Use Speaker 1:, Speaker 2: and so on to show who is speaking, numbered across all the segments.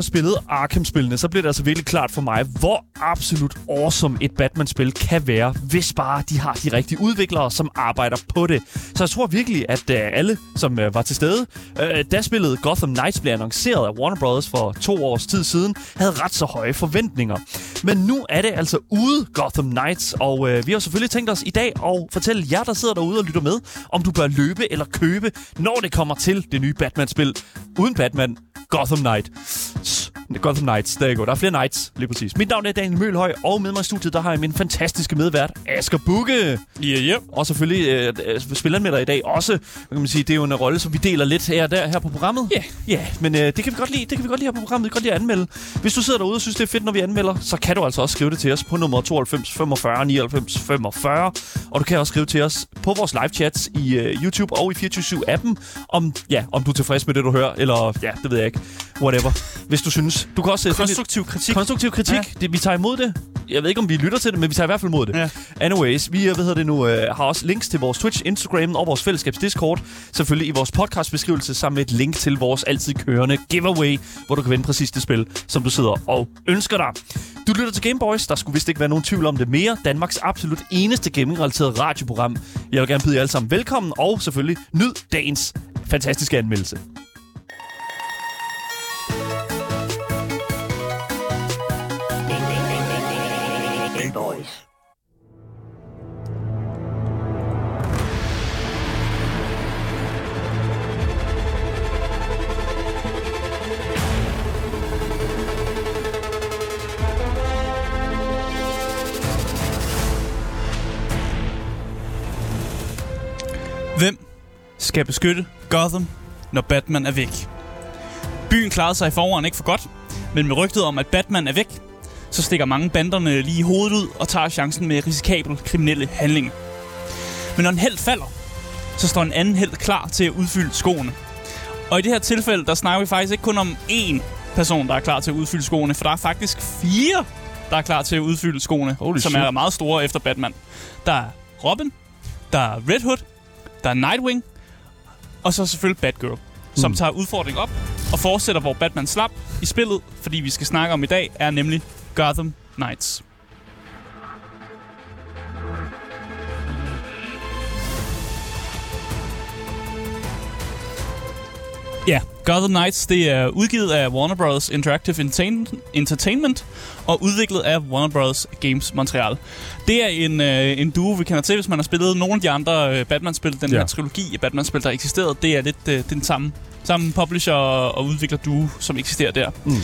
Speaker 1: har spillet Arkham-spillene, så blev det altså virkelig klart for mig, hvor absolut awesome et Batman-spil kan være, hvis bare de har de rigtige udviklere, som arbejder på det. Så jeg tror virkelig, at uh, alle, som uh, var til stede, uh, da spillet Gotham Knights blev annonceret af Warner Bros. for to års tid siden, havde ret så høje forventninger. Men nu er det altså ude Gotham Knights, og uh, vi har selvfølgelig tænkt os i dag at fortælle jer, der sidder derude og lytter med, om du bør løbe eller købe, når det kommer til det nye Batman-spil. Uden Batman, Gotham Knight. Gotham Knights, der går. Der er flere Knights, lige præcis. Mit navn er Daniel Mølhøj, og med mig i studiet, der har jeg min fantastiske medvært, Asger Bukke.
Speaker 2: Ja, ja.
Speaker 1: Og selvfølgelig øh, øh spiller med dig i dag også. Kan man sige, det er jo en rolle, som vi deler lidt her og der her på programmet.
Speaker 2: Ja.
Speaker 1: Ja, men øh, det kan vi godt lide. Det kan vi godt lide her på programmet. Vi kan godt lide at anmelde. Hvis du sidder derude og synes, det er fedt, når vi anmelder, så kan du altså også skrive det til os på nummer 92 45 99 45. Og du kan også skrive til os på vores live chats i øh, YouTube og i 24 appen om, ja, om du er tilfreds med det, du hører, eller ja, det ved jeg ikke. Whatever. Hvis du synes. Du kan også... øh,
Speaker 2: Konstruktiv kritik.
Speaker 1: Konstruktiv kritik. Ja. Det, vi tager imod det. Jeg ved ikke, om vi lytter til det, men vi tager i hvert fald imod det.
Speaker 2: Ja.
Speaker 1: Anyways, vi øh, hvad hedder det nu, øh, har også links til vores Twitch, Instagram og vores fællesskabs Discord. Selvfølgelig i vores podcastbeskrivelse sammen med et link til vores altid kørende giveaway, hvor du kan vinde præcis det spil, som du sidder og ønsker dig. Du lytter til Gameboys. Der skulle vist ikke være nogen tvivl om det mere. Danmarks absolut eneste gaming-relateret radioprogram. Jeg vil gerne byde jer alle sammen velkommen, og selvfølgelig nyd dagens fantastiske anmeldelse.
Speaker 2: Skal beskytte Gotham, når Batman er væk? Byen klarede sig i foråren ikke for godt, men med rygtet om, at Batman er væk, så stikker mange banderne lige hovedet ud og tager chancen med risikable kriminelle handlinger. Men når en held falder, så står en anden held klar til at udfylde skoene. Og i det her tilfælde, der snakker vi faktisk ikke kun om én person, der er klar til at udfylde skoene, for der er faktisk fire, der er klar til at udfylde skoene,
Speaker 1: Holy
Speaker 2: som
Speaker 1: shit.
Speaker 2: er meget store efter Batman. Der er Robin, der er Red Hood, der er Nightwing, og så selvfølgelig Batgirl, som
Speaker 1: Mm.
Speaker 2: tager udfordringen op og fortsætter, hvor Batman slap i spillet, fordi vi skal snakke om i dag, er nemlig Gotham Knights. Ja, Gotham Knights, det er udgivet af Warner Bros. Interactive Entertain- Entertainment og udviklet af Warner Bros. Games Montreal. Det er en, øh, en duo, vi kender til, hvis man har spillet nogle af de andre øh, Batman-spil. Den
Speaker 1: Ja.
Speaker 2: her trilogi af Batman-spil, der eksisterede, det er lidt øh, den samme, samme publisher og og udvikler duo, som eksisterer der.
Speaker 1: Mm.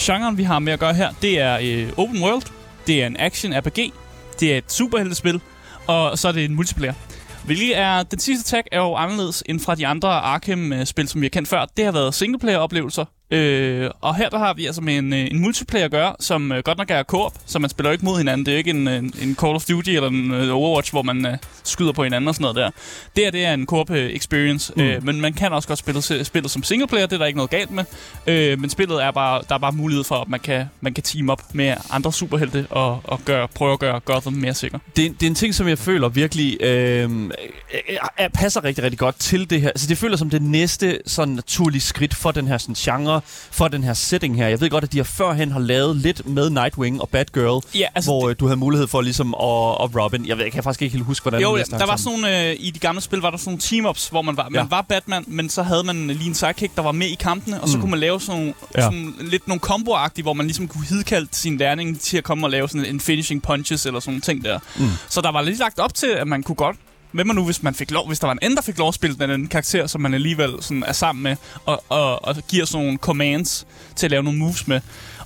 Speaker 2: Genren, vi har med at gøre her, det er øh, open world, det er en action-RPG, det er et superheltespil, og så er det en multiplayer. Hvilket er, den sidste tag er jo anderledes end fra de andre Arkham-spil, øh, som vi har kendt før. Det har været singleplayer-oplevelser. Øh, og her der har vi altså med en, øh, en multiplayer at gøre, som øh, godt nok er co-op, så man spiller ikke mod hinanden. Det er ikke en, en, en Call of Duty eller en øh, Overwatch, hvor man øh, skyder på hinanden og sådan noget der. Det her, det er en co-op øh, experience,
Speaker 1: Mm.
Speaker 2: øh, men man kan også godt spille spillet som singleplayer, det er der ikke noget galt med. Øh, men spillet er bare, der er bare mulighed for, at man kan, man kan team op med andre superhelte og, og gøre, prøve at gøre Gotham mere sikker.
Speaker 1: det, det er en ting, som jeg føler virkelig øh, øh, øh, passer rigtig, rigtig godt til det her. Altså, det føler som det næste sådan naturlige skridt for den her sådan, genre, for den her setting her. Jeg ved godt, at de har førhen har lavet lidt med Nightwing og Batgirl,
Speaker 2: Ja, altså,
Speaker 1: hvor øh, du havde mulighed for ligesom at, og Robin. Jeg ved, jeg kan faktisk ikke helt huske, hvordan
Speaker 2: Jo,
Speaker 1: det
Speaker 2: der var sådan nogle, øh, i de gamle spil var der sådan nogle team-ups, hvor man var, man
Speaker 1: Ja.
Speaker 2: var Batman, men så havde man lige en sidekick, der var med i kampene, og så
Speaker 1: Mm.
Speaker 2: kunne man lave sådan, nogle,
Speaker 1: Ja.
Speaker 2: sådan lidt nogle combo hvor man ligesom kunne hidkalde sin lærling til at komme og lave sådan en finishing punches eller sådan nogle ting der.
Speaker 1: Mm.
Speaker 2: Så der var lidt lagt op til, at man kunne godt Hvem man nu, hvis man fik lov, hvis der var en anden, der fik lov at spille den anden karakter, som man alligevel sådan er sammen med, og, og, og giver sådan nogle commands til at lave nogle moves med.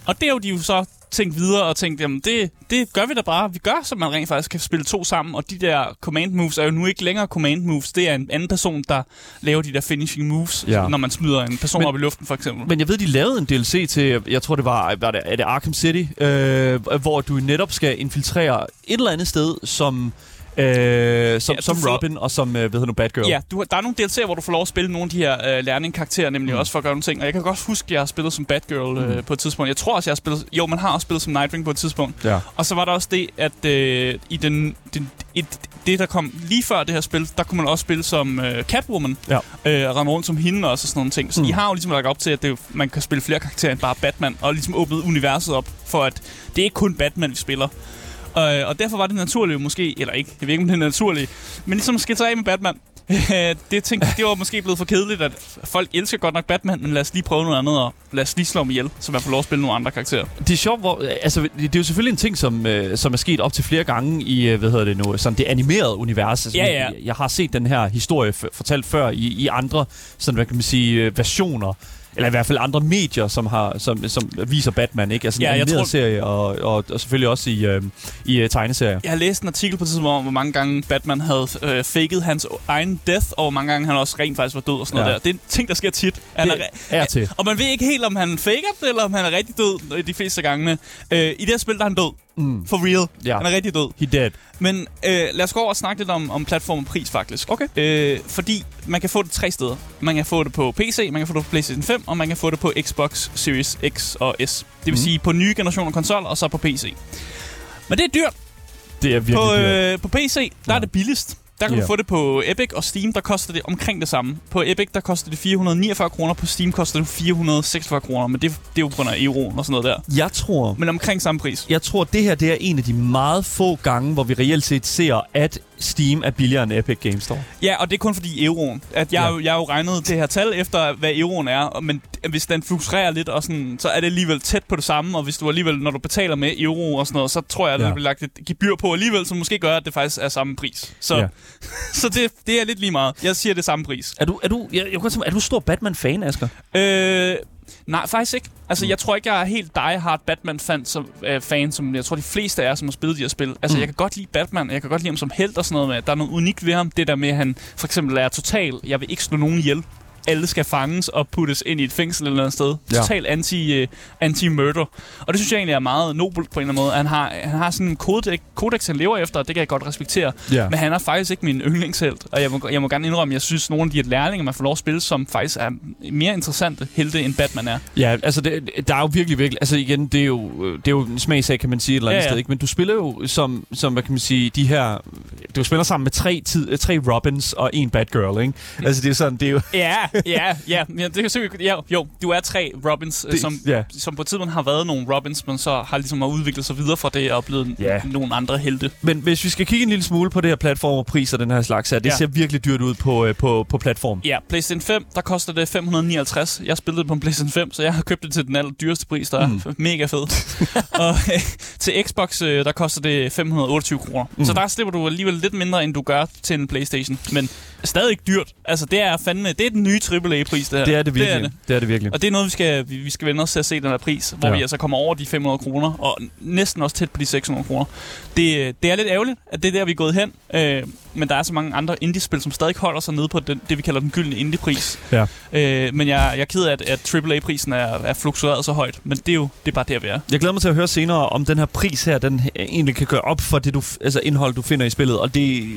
Speaker 2: Og det er jo de jo så tænkt videre og tænkt, jamen det, det gør vi da bare. Vi gør, så man rent faktisk kan spille to sammen. Og de der command moves er jo nu ikke længere command moves. Det er en anden person, der laver de der finishing moves,
Speaker 1: Ja.
Speaker 2: når man smider en person
Speaker 1: Men,
Speaker 2: op i luften, for eksempel.
Speaker 1: Men jeg ved, de lavede en DLC til, jeg tror det var, var det, er det Arkham City, øh, hvor du netop skal infiltrere et eller andet sted som, øh, som,
Speaker 2: Ja, du
Speaker 1: som
Speaker 2: får-
Speaker 1: Robin og som, øh, hvad hedder nu, Batgirl.
Speaker 2: Ja, du, der er nogle DLC'er, hvor du får lov at spille nogle af de her øh, lærning-karakterer, nemlig
Speaker 1: Mm.
Speaker 2: mm. også for at gøre nogle ting. Og jeg kan godt huske, at jeg har spillet som Batgirl øh, på et tidspunkt. Jeg tror også, jeg har spillet... Jo, man har også spillet som Nightwing på et tidspunkt.
Speaker 1: Ja.
Speaker 2: Og så var der også det, at øh, i den, den, et, det, der kom lige før det her spil, der kunne man også spille som øh, Catwoman.
Speaker 1: Ja.
Speaker 2: Øh, rende rundt som hende også og sådan nogle ting. Så
Speaker 1: Mm.
Speaker 2: mm. I har jo ligesom lagt op til, at det, man kan spille flere karakterer end bare Batman. Og ligesom åbnet universet op for, at det er ikke kun Batman, vi spiller. Øh, og derfor var det naturligt måske, eller ikke, jeg ved ikke, om det er naturligt, men ligesom skille sig af med Batman. det, tænkte, det var måske blevet for kedeligt, at folk elsker godt nok Batman, men lad os lige prøve noget andet, og lad os lige slå ham ihjel, så man får lov at spille nogle andre karakterer.
Speaker 1: Det er sjovt, hvor, altså, det er jo selvfølgelig en ting, som, øh, som er sket op til flere gange i, øh, hvad hedder det nu, sådan det animerede univers. Altså,
Speaker 2: Ja, ja.
Speaker 1: Jeg, jeg har set den her historie fortalt før i, i andre, sådan, hvad kan man sige, øh, versioner. Eller i hvert fald andre medier, som, har, som, som viser Batman, ikke? Altså en
Speaker 2: Ja,
Speaker 1: animeret
Speaker 2: tror-
Speaker 1: serie, og, og, og selvfølgelig også i, øh, i øh, tegneserier.
Speaker 2: Jeg har læst en artikel på tidspunkt om, hvor mange gange Batman havde øh, faked hans egen death, og hvor mange gange han også rent faktisk var død og sådan noget
Speaker 1: Ja.
Speaker 2: der. Det er en ting, der sker tit. Han
Speaker 1: Det
Speaker 2: er,
Speaker 1: er til.
Speaker 2: Og man ved ikke helt, om han faker det, eller om han er rigtig død øh, de fleste gangene. Øh, I det her spil, der er han død.
Speaker 1: Mm.
Speaker 2: For real.
Speaker 1: Ja.
Speaker 2: Han er rigtig død.
Speaker 1: He dead.
Speaker 2: Men øh, lad os gå over og snakke lidt om, om platform og pris, faktisk.
Speaker 1: Okay.
Speaker 2: Øh, fordi man kan få det tre steder. Man kan få det på PC, man kan få det på PlayStation 5, og man kan få det på Xbox Series X og S. Det vil
Speaker 1: Mhm.
Speaker 2: sige på nye generationer konsol, og så på PC. Men det er dyrt.
Speaker 1: Det er virkelig
Speaker 2: På,
Speaker 1: dyrt.
Speaker 2: øh, på PC, der
Speaker 1: Ja.
Speaker 2: er det billigst. Der kan
Speaker 1: Ja.
Speaker 2: du få det på Epic og Steam, der koster det omkring det samme. På Epic, der koster det 449 kroner, på Steam koster det 446 kroner, men det, det er jo på grund af euroen og sådan noget der.
Speaker 1: Jeg tror,
Speaker 2: Men omkring samme pris.
Speaker 1: jeg tror, det her det er en af de meget få gange, hvor vi reelt set ser, at Steam er billigere end Epic Games Store.
Speaker 2: Ja, og det er kun fordi euroen. At jeg,
Speaker 1: Ja.
Speaker 2: jo, jeg har jo regnet det her tal efter, hvad euroen er, men hvis den fluktuerer lidt, og sådan, så er det alligevel tæt på det samme, og hvis du alligevel, når du betaler med euro og sådan noget, så tror jeg, at
Speaker 1: Ja.
Speaker 2: der bliver lagt et gebyr på alligevel, som måske gør, at det faktisk er samme pris. Så,
Speaker 1: Ja.
Speaker 2: så det, det er lidt lige meget. Jeg siger det samme pris.
Speaker 1: Er du, er du, jeg, jeg mig, er du stor Batman-fan, Asger?
Speaker 2: Øh, nej, faktisk ikke. Altså, jeg tror ikke, jeg er helt die-hard Batman-fan, som, øh, fan, som jeg tror, de fleste af jer, som har spillet de her spil. Altså,
Speaker 1: Mm.
Speaker 2: mm. jeg kan godt lide Batman, og jeg kan godt lide ham som held og sådan noget. Med. Der er noget unikt ved ham. Det der med, at han for eksempel er total, jeg vil ikke slå nogen ihjel. Alle skal fanges og puttes ind i et fængsel eller andet sted.
Speaker 1: Ja.
Speaker 2: Total anti, øh, anti-murder. Og det synes jeg egentlig er meget nobelt på en eller anden måde. Han har, han har sådan en kodex, kodex, han lever efter, og det kan jeg godt respektere.
Speaker 1: Ja.
Speaker 2: Men han er faktisk ikke min yndlingshelt. Og jeg må, jeg må gerne indrømme, at jeg synes, at nogle af de lærlinge, man får lov at spille, som faktisk er mere interessante helte, end Batman er.
Speaker 1: Ja, altså det, der er jo virkelig, virkelig... Altså igen, det er jo, det er jo en smagsag, kan man sige et eller andet
Speaker 2: Ja, ja.
Speaker 1: sted, ikke? Men du spiller jo som, som, hvad kan man sige, de her... Du spiller sammen med tre, tid, tre Robins og en Batgirl, ikke? Altså det er sådan, det er jo...
Speaker 2: Ja, ja, ja. ja det kan selvfølgelig, ja jo, du er tre Robins,
Speaker 1: Det-
Speaker 2: det, som,
Speaker 1: ja.
Speaker 2: som på tidspunkt har været nogle Robins, men så har ligesom har udviklet sig videre fra det og blevet
Speaker 1: Ja.
Speaker 2: nogle andre helte.
Speaker 1: Men hvis vi skal kigge en lille smule på det her platform og priser, den her slags her, det ja. Ser virkelig dyrt ud på, øh, på, på platform.
Speaker 2: Ja, PlayStation 5, der koster det 559. Jeg spillede på en PlayStation 5, så jeg har købt det til den aller dyreste pris, der
Speaker 1: Mm.
Speaker 2: er mega fed. og øh, til Xbox, øh, der koster det 528 kroner.
Speaker 1: Mm.
Speaker 2: Så der slipper du alligevel lidt mindre, end du gør til en PlayStation. Men stadig dyrt. Altså, det er fandme, det er den nye AAA-pris, det her.
Speaker 1: Det er det virkelig.
Speaker 2: Det er det.
Speaker 1: det, er det virkelig.
Speaker 2: Og det er noget, vi skal, vi, vi skal vende os til at se den her pris, hvor
Speaker 1: Ja.
Speaker 2: vi altså kommer over de 500 kroner, og næsten også tæt på de 600 kroner. Det, det er lidt ærgerligt, at det er der, vi er gået hen, øh, men der er så mange andre indie-spil, som stadig holder sig nede på den, det, vi kalder den gyldne indie-pris.
Speaker 1: Ja.
Speaker 2: Øh, men jeg, jeg er ked af, at, at AAA-prisen er, er fluktueret så højt, men det er jo det er bare der, vi er.
Speaker 1: Jeg glæder mig til at høre senere, om den her pris her, den egentlig kan gøre op for det du, altså indhold, du finder i spillet. Og det,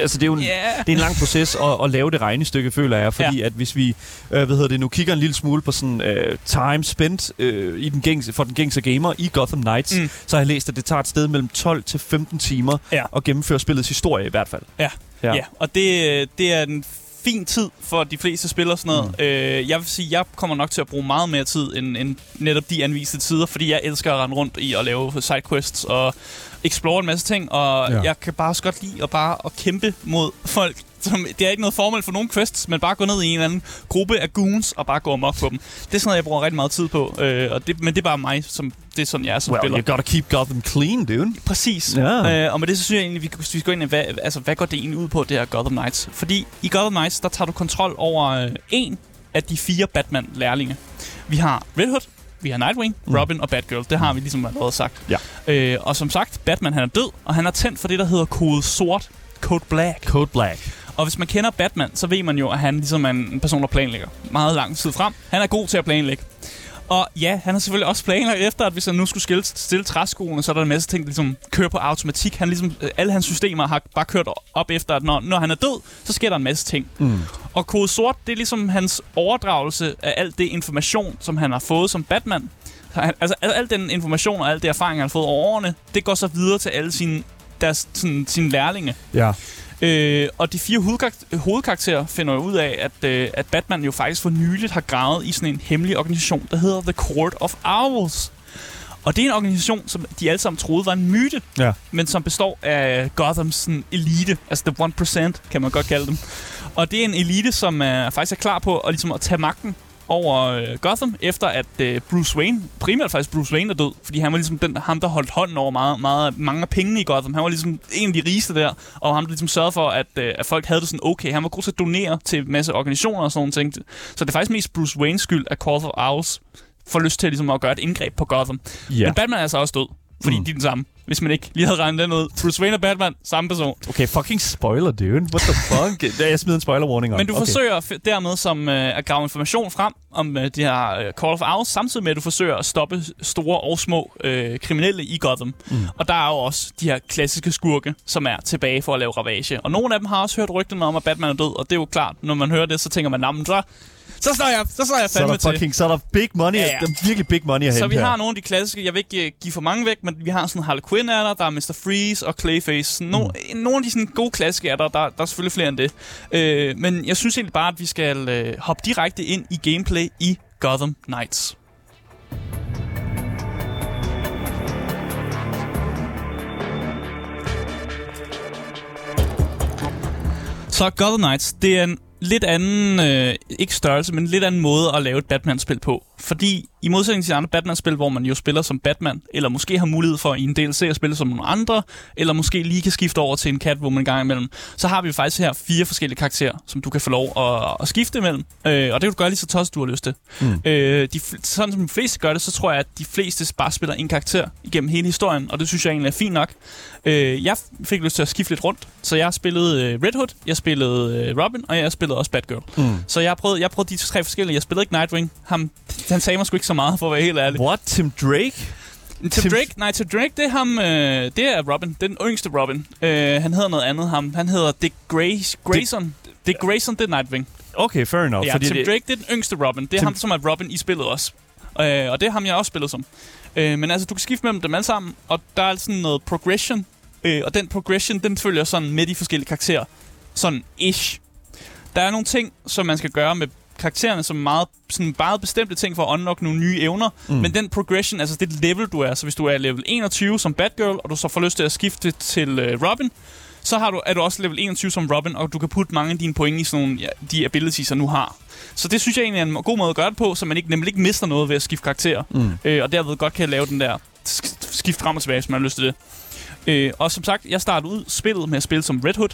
Speaker 1: altså det er jo en,
Speaker 2: Ja.
Speaker 1: det er en lang proces at, at lave det regnestykke, føler jeg. Fordi ja. at hvis vi øh, hvad hedder det nu, kigger en lille smule på sådan øh, time spent øh, i den gængse, for den gængse gamer i Gotham Knights. Mm. så har jeg læst, at det tager et sted mellem 12 til 15 timer
Speaker 2: Ja.
Speaker 1: at gennemføre spillets historie i hvert fald.
Speaker 2: Ja.
Speaker 1: Ja.
Speaker 2: Ja, og det, det er en fin tid for de fleste spillere sådan noget. Mm. Øh, jeg vil sige, jeg kommer nok til at bruge meget mere tid end, end netop de anviste tider, fordi jeg elsker at rende rundt i at lave sidequests og explore en masse ting, og
Speaker 1: Ja.
Speaker 2: jeg kan bare også godt lide at bare at kæmpe mod folk. Som, det er ikke noget formål for nogen quests, men bare gå ned i en eller anden gruppe af goons og bare gå amok på dem. Det er sådan noget, jeg bruger rigtig meget tid på, øh, og det, men det er bare mig, som, det er sådan, jeg er som
Speaker 1: Well,
Speaker 2: spiller.
Speaker 1: you gotta keep Gotham clean, dude.
Speaker 2: Præcis.
Speaker 1: Ja.
Speaker 2: Øh, og med det så synes jeg egentlig, vi, vi skal gå ind i, hvad, altså, hvad går det egentlig ud på, det her Gotham Knights? Fordi i Gotham Knights, der tager du kontrol over øh, en af de fire Batman-lærlinge. Vi har Red Hood, vi har Nightwing,
Speaker 1: Mm.
Speaker 2: Robin og Batgirl. Det har vi ligesom allerede sagt.
Speaker 1: Ja.
Speaker 2: Øh, og som sagt, Batman han er død, og han er tændt for det, der hedder kode sort. Code Black.
Speaker 1: Code Black.
Speaker 2: Og hvis man kender Batman, så ved man jo, at han ligesom er en person, der planlægger meget lang tid frem. Han er god til at planlægge. Og ja, han har selvfølgelig også planlagt efter, at hvis han nu skulle stille, stille træskoene, så er der en masse ting, der ligesom kører på automatik. Han ligesom, øh, alle hans systemer har bare kørt op efter, at når, når han er død, så sker der en masse ting.
Speaker 1: Mm.
Speaker 2: Og kode sort, det er ligesom hans overdragelse af alt det information, som han har fået som Batman. Han- Altså al al den information og alt det erfaring, han har fået over årene, det går så videre til alle sine deres, sådan, sine lærlinge.
Speaker 1: Ja.
Speaker 2: Øh, og de fire hovedkarakter- hovedkarakterer finder jo ud af, at, øh, at Batman jo faktisk for nyligt har gravet i sådan en hemmelig organisation, der hedder The Court of Owls. Og det er en organisation, som de alle sammen troede var en myte,
Speaker 1: Ja.
Speaker 2: men som består af Gothams sådan, elite, altså the 1%, kan man godt kalde dem. Og det er en elite, som er, faktisk er klar på at, ligesom, at tage magten over øh, Gotham, efter at øh, Bruce Wayne, primært faktisk Bruce Wayne, er død. Fordi han var ligesom den, ham, der holdt hånden over meget, meget, mange af pengene i Gotham. Han var ligesom en af de rigeste der, og ham, der ligesom sørgede for, at, øh, at folk havde det sådan okay. Han var god til at donere til en masse organisationer og sådan ting. Så det er faktisk mest Bruce Waynes skyld, at Call of Owls får lyst til ligesom, at gøre et indgreb på Gotham.
Speaker 1: Ja.
Speaker 2: Men Batman er altså også død, fordi
Speaker 1: mm.
Speaker 2: de er den samme. Hvis man ikke lige havde regnet den ud. Bruce Wayne og Batman, samme person.
Speaker 1: Okay, fucking spoiler, dude. What the fuck? Jeg smider en spoiler warning op.
Speaker 2: Men du
Speaker 1: okay.
Speaker 2: forsøger dermed som øh, at grave information frem om øh, de her øh, Call of Owls, samtidig med at du forsøger at stoppe store og små øh, kriminelle i Gotham. Mm. Og der er jo også de her klassiske skurke, som er tilbage for at lave ravage. Og nogle af dem har også hørt rygterne om, at Batman er død, og det er jo klart, når man hører det, så tænker man, "Nå, men så, så slår jeg, så slår jeg
Speaker 1: Så er
Speaker 2: fandme til.
Speaker 1: fucking, så er der big money.
Speaker 2: Ja,
Speaker 1: Ja. Der er virkelig big money at
Speaker 2: Så vi har
Speaker 1: her.
Speaker 2: nogle af de klassiske, jeg vil ikke øh, give for mange væk, men vi har sådan Harley Quinn er der, der er Mr. Freeze og Clayface. No, mm. Nogle af de sådan gode klassiske er der, der, der er selvfølgelig flere end det. Øh, men jeg synes egentlig bare, at vi skal øh, hoppe direkte ind i gameplay i Gotham Knights. Så Gotham Knights, det er en lidt anden, øh, ikke størrelse, men lidt anden måde at lave et Batman-spil på. Fordi i modsætning til andre Batman-spil, hvor man jo spiller som Batman, eller måske har mulighed for i en DLC at spille som nogle andre, eller måske lige kan skifte over til en kat, hvor man en gang imellem, så har vi faktisk her fire forskellige karakterer, som du kan få lov at, at skifte imellem. Øh, og det kan du gøre lige så tosset, du har lyst til.
Speaker 1: Mm.
Speaker 2: Øh, de, sådan som de fleste gør det, så tror jeg, at de fleste bare spiller en karakter igennem hele historien, og det synes jeg egentlig er fint nok. Øh, jeg fik lyst til at skifte lidt rundt, så jeg spillede øh, Red Hood, jeg spillede øh, Robin, og jeg spillede også Batgirl.
Speaker 1: Mm.
Speaker 2: Så jeg prøvede, jeg prøvede de tre forskellige. Jeg spillede ikke Nightwing. Ham, han sagde mig sgu ikke så meget, for at være helt ærlig.
Speaker 1: What? Tim Drake?
Speaker 2: Tim,
Speaker 1: Tim-
Speaker 2: Drake, nej, Tim Drake, det er ham, øh, det er Robin, det er den yngste Robin. Øh, han hedder noget andet, ham. Han hedder Dick Grace, Grayson. Dick Grayson, det er Nightwing.
Speaker 1: Okay, fair enough.
Speaker 2: Ja,
Speaker 1: fordi
Speaker 2: Tim
Speaker 1: det,
Speaker 2: Drake, det er den yngste Robin. Det er
Speaker 1: Tim-
Speaker 2: ham, som er Robin i spillet også. Øh, og det er ham, jeg også spillet som. Øh, men altså, du kan skifte mellem dem alle sammen, og der er sådan noget progression. Øh, og den progression, den følger sådan med de forskellige karakterer. Sådan ish. Der er nogle ting, som man skal gøre med karaktererne, som meget, sådan meget bestemte ting for at unlock nogle nye evner. Mm. Men den progression, altså det level, du er, så hvis du er level 21 som Batgirl, og du så får lyst til at skifte til øh, Robin, så har du, er du også level 21 som Robin, og du kan putte mange af dine point i sådan nogle, ja, de abilities, jeg nu har. Så det synes jeg egentlig er en god måde at gøre det på, så man ikke, nemlig ikke mister noget ved at skifte karakter.
Speaker 1: Mm.
Speaker 2: Øh, og derved godt kan lave den der sk- skift frem og tilbage, hvis man har lyst til det. Øh, og som sagt, jeg startede ud spillet med at spille som Red Hood.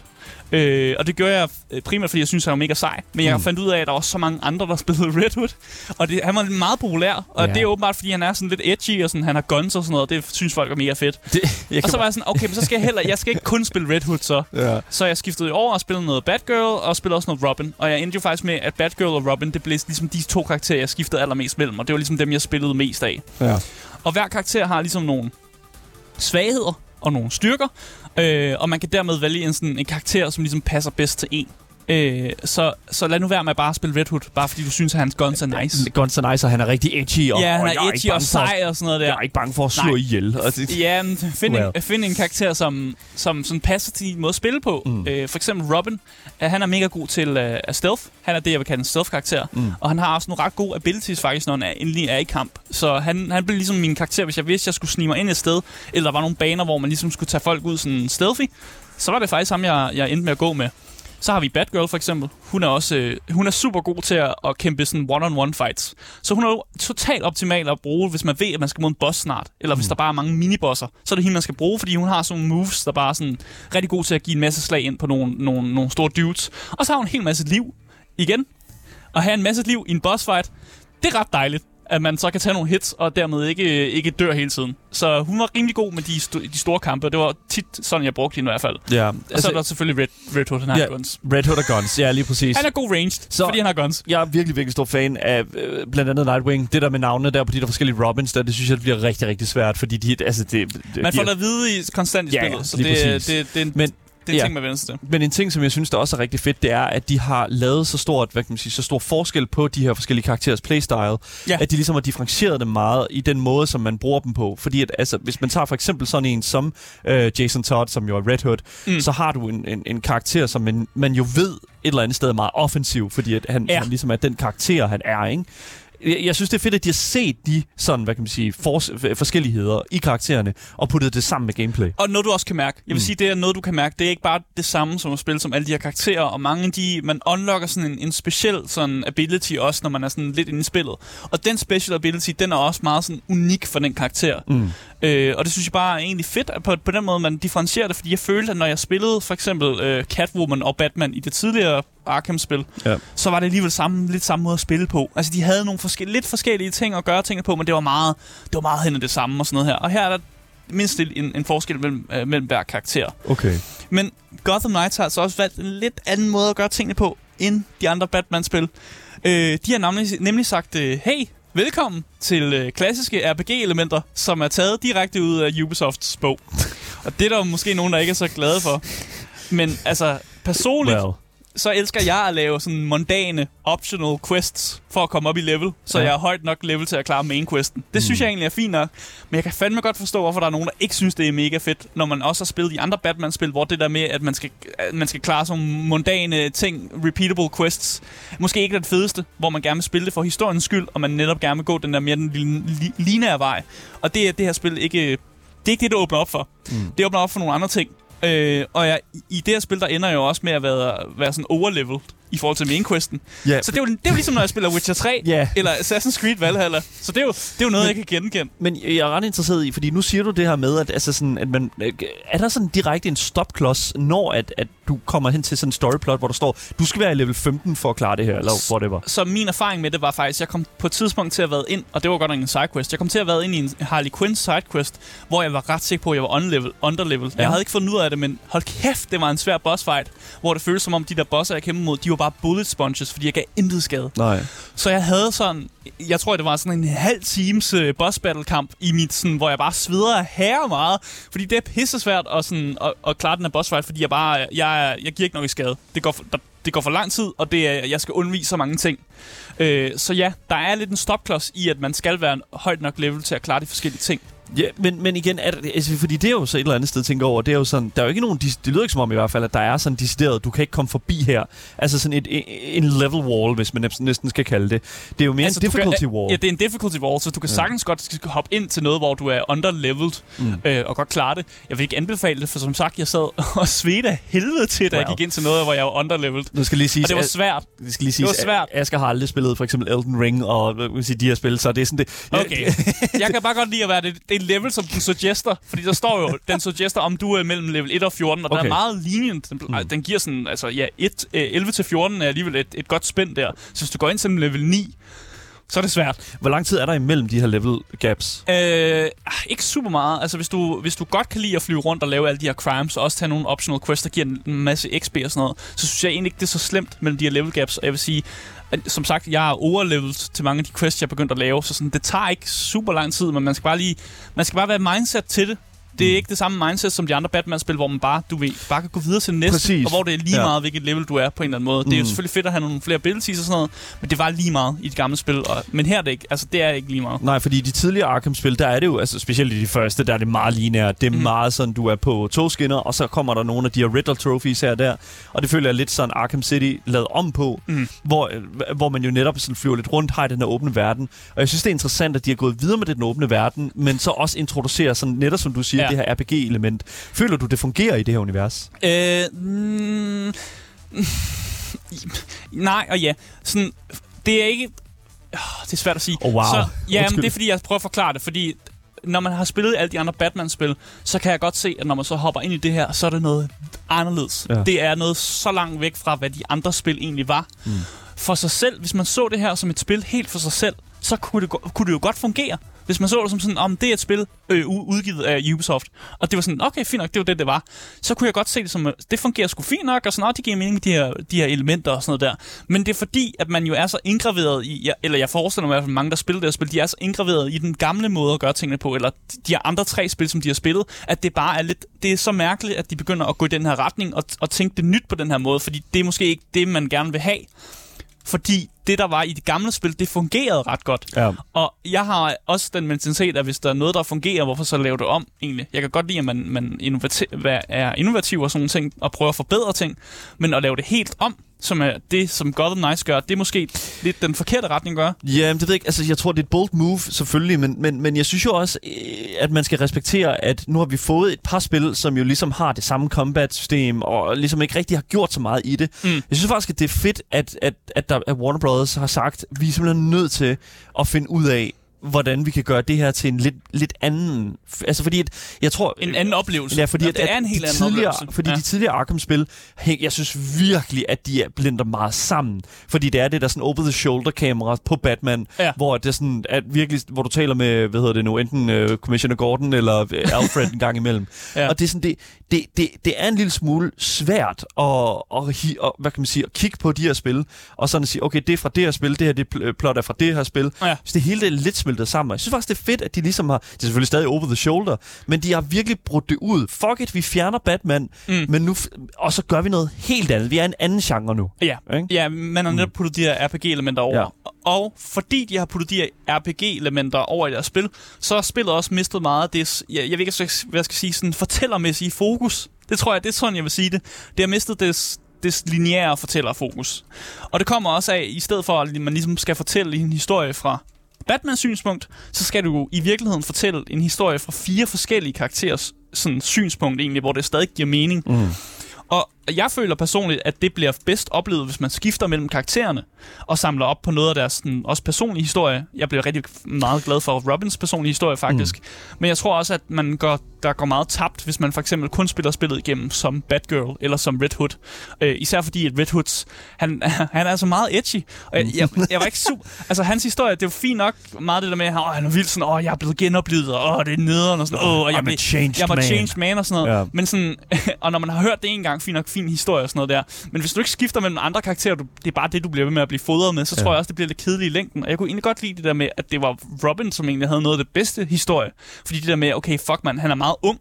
Speaker 2: Øh, og det gør jeg øh, primært, fordi jeg synes, han var mega sej. Men jeg
Speaker 1: Mm.
Speaker 2: fandt ud af, at der var så mange andre, der spillede Red Hood. Og det, han var meget populær. Og
Speaker 1: Ja.
Speaker 2: det er åbenbart, fordi han er sådan lidt edgy, og sådan, han har guns og sådan noget. Det synes folk er mega fedt.
Speaker 1: det,
Speaker 2: Og så var jeg sådan, okay, men så skal jeg heller, jeg skal ikke kun spille Red Hood så.
Speaker 1: Ja.
Speaker 2: Så jeg skiftede over og spillede noget Batgirl, og spillede også noget Robin. Og jeg endte jo faktisk med, at Batgirl og Robin, det blev ligesom de to karakterer, jeg skiftede allermest mellem. Og det var ligesom dem, jeg spillede mest af.
Speaker 1: Ja.
Speaker 2: Og hver karakter har ligesom nogle svagheder og nogle styrker. Øh, og man kan dermed vælge en, sådan, en karakter, som ligesom passer bedst til en. Øh, så, så lad nu være med at bare spille Red Hood, bare fordi du synes, at hans guns er nice.
Speaker 1: Guns N' Nice, og han er rigtig edgy. Og,
Speaker 2: Ja, han
Speaker 1: og
Speaker 2: er
Speaker 1: ikke
Speaker 2: edgy og sej og sådan noget der.
Speaker 1: Jeg er ikke bange for at slå
Speaker 2: Nej.
Speaker 1: ihjel. Og det,
Speaker 2: Ja, men find,
Speaker 1: Well.
Speaker 2: en, find en karakter, som, som sådan passer til din måde at spille på.
Speaker 1: Mm.
Speaker 2: Øh, for eksempel Robin, øh, han er mega god til øh, stealth. Han er det, jeg vil kalde en stealth-karakter.
Speaker 1: Mm.
Speaker 2: Og han har også nogle ret gode abilities faktisk, når han er, endelig er i kamp. Så han, han blev ligesom min karakter, hvis jeg vidste, at jeg skulle snige mig ind et sted, eller der var nogle baner, hvor man ligesom skulle tage folk ud sådan stealthy, så var det faktisk ham, jeg, jeg endte med at gå med. Så har vi Batgirl for eksempel. Hun er også øh, hun er super god til at, at kæmpe sådan one-on-one fights. Så hun er jo totalt optimal at bruge, hvis man ved, at man skal mod en boss snart. Eller hvis der bare er mange minibosser. Så er det hende, man skal bruge, fordi hun har sådan nogle moves, der bare er sådan rigtig god til at give en masse slag ind på nogle, nogle, nogle store dudes. Og så har hun en hel masse liv igen. At have en masse liv i en boss fight, det er ret dejligt at man så kan tage nogle hits, og dermed ikke, ikke dør hele tiden. Så hun var rimelig god med de, sto- de store kampe, og det var tit sådan, jeg brugte hende i hvert fald.
Speaker 1: ja,
Speaker 2: Og så er der selvfølgelig Red, Red Hood, han har
Speaker 1: Ja.
Speaker 2: guns.
Speaker 1: Red Hood og Guns, ja, lige præcis.
Speaker 2: Han er god ranged,
Speaker 1: Så-
Speaker 2: fordi han har guns.
Speaker 1: Jeg er virkelig, virkelig stor fan af øh, blandt andet Nightwing. Det der med navnene der på de der forskellige Robins, der, det synes jeg, det bliver rigtig, rigtig svært, fordi de, altså, det, det,
Speaker 2: Man
Speaker 1: de
Speaker 2: får det at vide i, konstant i
Speaker 1: Ja,
Speaker 2: spillet, så det, det, det, det,
Speaker 1: Men
Speaker 2: Det er
Speaker 1: Ja.
Speaker 2: ting, sig til.
Speaker 1: Men en ting, som jeg synes, der også er rigtig fedt, det er, at de har lavet så stort, hvad kan man sige, så stor forskel på de her forskellige karakterers playstyle,
Speaker 2: Ja.
Speaker 1: at de ligesom har differentieret dem meget i den måde, som man bruger dem på. Fordi at, altså, hvis man tager for eksempel sådan en som øh, Jason Todd, som jo er Red Hood,
Speaker 2: Mm.
Speaker 1: så har du en, en, en karakter, som man, man jo ved et eller andet sted er meget offensiv, fordi at han,
Speaker 2: ja.
Speaker 1: han ligesom er den karakter, han er, ikke? Jeg, jeg synes, det er fedt, at de har set de sådan, hvad kan man sige, fors- forskelligheder i karaktererne, og puttet det sammen med gameplay.
Speaker 2: Og noget, du også kan mærke. Jeg vil mm. Sige, det er noget, du kan mærke. Det er ikke bare det samme som at spille som alle de her karakterer, og mange af de, man unlocker sådan en, en speciel sådan ability også, når man er sådan lidt inde i spillet. Og den special ability, den er også meget sådan unik for den karakter.
Speaker 1: Mm.
Speaker 2: Øh, og det synes jeg bare er egentlig fedt, at på, på den måde, man differentierer det, fordi jeg følte, at når jeg spillede for eksempel øh, Catwoman og Batman i det tidligere Arkham-spil,
Speaker 1: Ja.
Speaker 2: så var det alligevel samme, lidt samme måde at spille på. Altså, de havde nogle forske- lidt forskellige ting at gøre tingene på, men det var meget, det var meget hen det samme og sådan noget her. Og her er der mindst en, en forskel mellem, øh, mellem hver karakter.
Speaker 1: Okay.
Speaker 2: Men Gotham Knights har altså også valgt en lidt anden måde at gøre tingene på, end de andre Batman-spil. Øh, de har nemlig, nemlig sagt, øh, hey, velkommen til øh, klassiske RPG-elementer, som er taget direkte ud af Ubisofts bog. Og det er der måske nogen, der ikke er så glade for. Men altså, personligt,
Speaker 1: Well
Speaker 2: så elsker jeg at lave sådan mondane, optional quests for at komme op i level, så
Speaker 1: Ja.
Speaker 2: jeg er højt nok level til at klare main questen. Det synes
Speaker 1: Mm.
Speaker 2: jeg egentlig er fint nok, men jeg kan fandme godt forstå, hvorfor der er nogen, der ikke synes, det er mega fedt, når man også har spillet de andre Batman-spil, hvor det der med, at man skal, at man skal klare sådan mondane ting, repeatable quests, måske ikke den fedeste, hvor man gerne vil spille det for historiens skyld, og man netop gerne vil gå den der mere den lineære vej. Og det er det her spil ikke... Det er ikke det, det åbner op for.
Speaker 1: Mm.
Speaker 2: Det åbner op for nogle andre ting. Øh, og jeg, i det her spil, der ender jeg jo også med at være, være sådan overleveled i forhold til main questen. Så det er, jo, det er jo ligesom, når jeg spiller Witcher 3
Speaker 1: Ja.
Speaker 2: eller Assassin's Creed Valhalla. Så det er jo, det er jo noget, jeg kan genkende.
Speaker 1: Men jeg er ret interesseret i, fordi nu siger du det her med, at, altså sådan, at man, øh, er der sådan direkte en stopklods, når at, at du kommer hen til sådan en storyplot, hvor der står, du skal være i level 15 for at klare det her, eller whatever.
Speaker 2: Så min erfaring med det var faktisk, jeg kom på et tidspunkt til at været ind, og det var godt nok en sidequest, jeg kom til at været ind i en Harley Quinn sidequest, hvor jeg var ret sikker på, at jeg var underlevel, underlevel. Ja. Jeg havde ikke fundet ud af det, men hold kæft, det var en svær boss fight, hvor det føltes som om de der bosser, jeg kæmpede mod, de var bare bullet sponges, fordi jeg gav intet skade.
Speaker 1: Nej.
Speaker 2: Så jeg havde sådan, jeg tror, det var sådan en halv times uh, boss battle kamp i mit, sådan, hvor jeg bare sveder af herre meget. Fordi det er pisse svært at, sådan, at, at klare den her boss fight, fordi jeg bare, jeg, jeg giver ikke nok i skade. Det går for, der, det går for lang tid, og det er, jeg skal undvige så mange ting. Øh, så ja, der er lidt en stopklods i, at man skal være en højt nok level til at klare de forskellige ting.
Speaker 1: Ja, men, men igen, er det, altså, fordi det er jo så et eller andet sted, tænker over, det er jo sådan, der er jo ikke nogen, det lyder ikke som om i hvert fald, at der er sådan decideret, du kan ikke komme forbi her. Altså sådan et, en level wall, hvis man næsten- skal kalde det. Det er jo mere altså, en difficulty
Speaker 2: kan,
Speaker 1: wall.
Speaker 2: Ja, det er en difficulty wall, så du kan
Speaker 1: Ja.
Speaker 2: sagtens godt hoppe ind til noget, hvor du er underleveled,
Speaker 1: Mm.
Speaker 2: øh, og godt klare det. Jeg vil ikke anbefale det, for som sagt, jeg sad og svedte af helvede til, da wow. jeg gik ind til noget, hvor jeg var underleveled.
Speaker 1: Nu skal lige sige,
Speaker 2: Og det var svært.
Speaker 1: det skal lige
Speaker 2: det var
Speaker 1: sige,
Speaker 2: svært.
Speaker 1: Asger har aldrig spillet for eksempel Elden Ring og vil sige, de her spil, så det er sådan det.
Speaker 2: Okay. jeg kan bare godt lide at være det. Det level, som den suggester. Fordi der står jo, den suggester, om du er mellem level 1 og 14. Og okay.
Speaker 1: Okay.
Speaker 2: er meget lenient. Den, mm. den giver sådan, altså ja, 1, øh, 11 til 14 er alligevel et, et godt spænd der. Så hvis du går ind til level 9, så er det svært.
Speaker 1: Hvor lang tid er der imellem de her level gaps?
Speaker 2: Øh, ah, ikke super meget. Altså, hvis du, hvis du godt kan lide at flyve rundt og lave alle de her crimes, og også tage nogle optional quests, der giver en masse XP og sådan noget, så synes jeg egentlig ikke, det er så slemt mellem de her level gaps. Og jeg vil sige, som sagt, jeg er overlevet til mange af de quests, jeg er begyndt at lave, så sådan, det tager ikke super lang tid, men man skal bare lige, man skal bare være mindset til det. Det er
Speaker 1: Mm.
Speaker 2: ikke det samme mindset som de andre Batman-spil, hvor man bare, du ved, bare kan gå videre til næste,
Speaker 1: Præcis.
Speaker 2: og hvor det er lige
Speaker 1: Ja.
Speaker 2: meget, hvilket level du er på en eller anden måde. Det er jo
Speaker 1: Mm.
Speaker 2: selvfølgelig fedt at have nogle flere abilities og sådan noget, men det var lige meget i de gamle spil. Og, men her er det ikke. Altså, det er ikke lige meget.
Speaker 1: Nej, fordi i de tidligere Arkham-spil, der er det jo, altså specielt i de første, der er det meget lineært. Det er mm. meget sådan, du er på togskinner, og så kommer der nogle af de her Riddle Trophies her og der. Og det føler jeg lidt sådan Arkham City lavet om på,
Speaker 2: Mhm.
Speaker 1: hvor, øh, hvor man jo netop sådan flyver lidt rundt, har i den her åbne verden. Og jeg synes, det er interessant, at de har gået videre med den åbne verden, men så også introducerer sådan, netop som du siger,
Speaker 2: Ja.
Speaker 1: det her RPG-element. Føler du, det fungerer i det her univers?
Speaker 2: Øh, mm, nej og ja. Sådan, det er ikke... Oh, det er svært at sige.
Speaker 1: Oh, wow.
Speaker 2: Så, ja, men det er fordi, jeg prøver at forklare det, fordi når man har spillet alle de andre Batman-spil, så kan jeg godt se, at når man så hopper ind i det her, så er det noget anderledes.
Speaker 1: Ja.
Speaker 2: Det er noget så langt væk fra, hvad de andre spil egentlig var.
Speaker 1: Mm.
Speaker 2: For sig selv, hvis man så det her som et spil helt for sig selv, så kunne det, kunne det jo godt fungere. Hvis man så det som sådan, om det er et spil øh, udgivet af Ubisoft, og det var sådan, okay, fint nok, det var det, det var, så kunne jeg godt se det som, det fungerer sgu fint nok, og sådan, oh, det giver mening med de her, de her elementer og sådan noget der. Men det er fordi, at man jo er så indgraveret i, eller jeg forestiller mig i hvert fald mange, der spiller det her spil, de er så indgraveret i den gamle måde at gøre tingene på, eller de her andre tre spil, som de har spillet, at det bare er lidt, det er så mærkeligt, at de begynder at gå i den her retning og, og tænke det nyt på den her måde, fordi det er måske ikke det, man gerne vil have. Fordi det, der var i det gamle spil, det fungerede ret godt.
Speaker 1: Ja.
Speaker 2: Og jeg har også den mentalitet, at hvis der er noget, der fungerer, hvorfor så lave det om egentlig? Jeg kan godt lide, at man, man innovati- er innovativ og sådan nogle ting, og prøver at forbedre ting, men at lave det helt om, som er det, som Gotham Knights gør, det er måske lidt den forkerte retning gør.
Speaker 1: Ja, det ved jeg ikke. Altså, jeg tror, det er et bold move, selvfølgelig, men, men, men jeg synes jo også, øh, at man skal respektere, at nu har vi fået et par spil, som jo ligesom har det samme combat-system, og ligesom ikke rigtig har gjort så meget i det. Mm. Jeg synes faktisk, at det er fedt, at, at, at, der, at Warner Brothers har sagt, at vi er simpelthen nødt til at finde ud af, hvordan vi kan gøre det her til en lidt, lidt anden... Altså fordi, at jeg tror...
Speaker 2: En anden oplevelse.
Speaker 1: Ja, fordi
Speaker 2: ja,
Speaker 1: at,
Speaker 2: det er en helt
Speaker 1: de
Speaker 2: anden oplevelse.
Speaker 1: Fordi
Speaker 2: ja.
Speaker 1: de tidligere Arkham-spil, jeg synes virkelig, at de er blinder meget sammen. Fordi det er det der sådan over-the-shoulder-kamera på Batman,
Speaker 2: Ja.
Speaker 1: hvor det er sådan, at virkelig, hvor du taler med, hvad hedder det nu, enten uh, Commissioner Gordon eller øh, Alfred en gang imellem.
Speaker 2: Ja.
Speaker 1: Og det er sådan, det, det, det, det er en lille smule svært at, at, at, hvad kan man sige, at kigge på de her spil, og sådan at sige, okay, det er fra det her spil, det her det pl- plot er fra det her spil.
Speaker 2: Ja.
Speaker 1: Så det hele det er lidt smeltet sammen. Og Jeg synes faktisk, det er fedt, at de ligesom har, det er selvfølgelig stadig over the shoulder, men de har virkelig brudt det ud. Fuck it, vi fjerner Batman, mm. men nu, og så gør vi noget helt andet. Vi er en anden genre nu.
Speaker 2: Ja,
Speaker 1: Ikke?
Speaker 2: ja man har netop puttet de her RPG-elementer over.
Speaker 1: Ja.
Speaker 2: Ja. Og fordi de har puttet de her RPG-elementer over i deres spil, så har spillet også mistet meget af det, jeg, jeg ved ikke, hvad jeg skal sige, sådan fortællermæssige fokus. Det tror jeg, det er sådan, jeg vil sige det. Det har mistet det, det lineære fortællerfokus. Og det kommer også af, i stedet for, at man ligesom skal fortælle en historie fra Batmans synspunkt, så skal du i virkeligheden fortælle en historie fra fire forskellige karakterers sådan, synspunkt egentlig, hvor det stadig giver mening.
Speaker 1: Mm.
Speaker 2: Og jeg føler personligt, at det bliver bedst oplevet, hvis man skifter mellem karaktererne og samler op på noget af deres sådan, også personlige historie. Jeg bliver rigtig meget glad for Robins personlige historie, faktisk. Mm. Men jeg tror også, at man går, der går meget tabt, hvis man for eksempel kun spiller spillet igennem som Batgirl eller som Red Hood. Øh, især fordi, at Red Hoods, han, han er altså meget edgy. Og jeg, jeg, jeg var ikke super... Altså, hans historie, det er jo fint nok meget det der med, at han er vildt sådan, åh, jeg er blevet genoplevet, og åh, det er nederen, og sådan, åh, og jeg, blev- jeg var changed man og sådan noget.
Speaker 1: Ja.
Speaker 2: Men sådan, og når man har hørt det en gang, fint nok, fin historie og sådan noget der. Men hvis du ikke skifter mellem andre karakterer, du, det er bare det, du bliver ved med at blive fodret med, så
Speaker 1: Ja.
Speaker 2: tror jeg også, det bliver lidt kedeligt i længden. Og jeg kunne egentlig godt lide det der med, at det var Robin, som egentlig havde noget af det bedste historie. Fordi det der med, okay, fuck man, han er meget ung.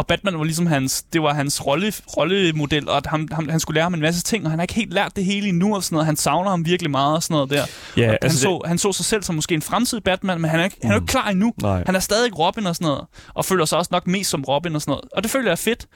Speaker 2: Og Batman var ligesom hans, det var hans rolle, rollemodel, og at han, han, han skulle lære ham en masse ting, og han har ikke helt lært det hele endnu og sådan noget. Han savner ham virkelig meget og sådan noget der.
Speaker 1: Ja,
Speaker 2: og han,
Speaker 1: altså
Speaker 2: så, han så sig selv som måske en fremtidig Batman, men han er, ikke, han er ikke klar endnu.
Speaker 1: Nej.
Speaker 2: Han er stadig Robin og sådan noget, og føler sig også nok mest som Robin og sådan noget. Og det føler jeg er fedt.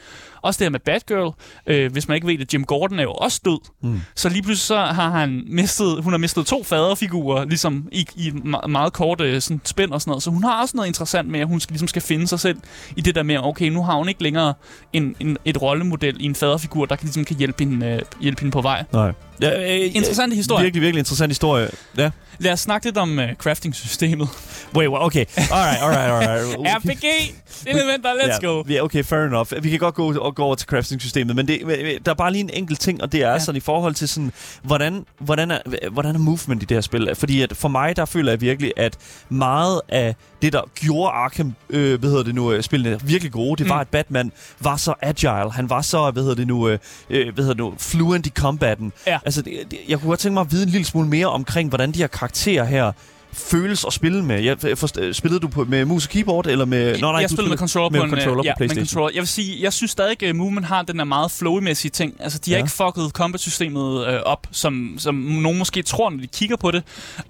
Speaker 2: Også det her med Batgirl. Øh, hvis man ikke ved det, Jim Gordon er jo også død. Mm. Så lige pludselig så har han mistet, hun har mistet to faderfigurer, ligesom i, i et me- meget kort øh, sådan spænd og sådan noget. Så hun har også noget interessant med, at hun skal, ligesom skal finde sig selv i det der med, okay, nu har hun ikke længere en, en, et rollemodel i en faderfigur, der kan, ligesom kan hjælpe hende, øh, hjælpe hende på vej.
Speaker 1: Nej. Ja, øh,
Speaker 2: Interessant historie.
Speaker 1: Virkelig, virkelig interessant historie. Ja.
Speaker 2: Lad os snakke lidt om øh, crafting-systemet.
Speaker 1: Wait, wait, okay. Alright, alright, alright.
Speaker 2: RPG-elementer, let's
Speaker 1: ja,
Speaker 2: go.
Speaker 1: Ja, okay, fair enough. Vi kan godt gå, og gå over til crafting-systemet, men det, der er bare lige en enkelt ting, og det er ja. Sådan i forhold til sådan, hvordan, hvordan, er, hvordan er movement i det her spil? Fordi at for mig, der føler jeg virkelig, at meget af det, der gjorde Arkham, øh, hvad hedder det nu, øh, spillene virkelig gode, det var,
Speaker 2: Mm.
Speaker 1: at Batman var så agile. Han var så, hvad hedder det nu, øh, øh, hvad hedder det nu, fluent i combaten.
Speaker 2: Ja.
Speaker 1: Altså, det, det, jeg kunne godt tænke mig at vide en lille smule mere omkring, hvordan de her karakterer her føles at spille med. Jeg, forst- øh, spillede du på, med mus og keyboard, eller med... Nå, nej,
Speaker 2: jeg spillede med controller
Speaker 1: med
Speaker 2: på en,
Speaker 1: controller
Speaker 2: øh, ja,
Speaker 1: på PlayStation.
Speaker 2: Med controller. Jeg vil sige, jeg synes stadig, at Movement har den der meget flowy-mæssige ting. Altså, de har
Speaker 1: Ja.
Speaker 2: ikke fucket combat-systemet øh, op, som, som nogen måske tror, når de kigger på det.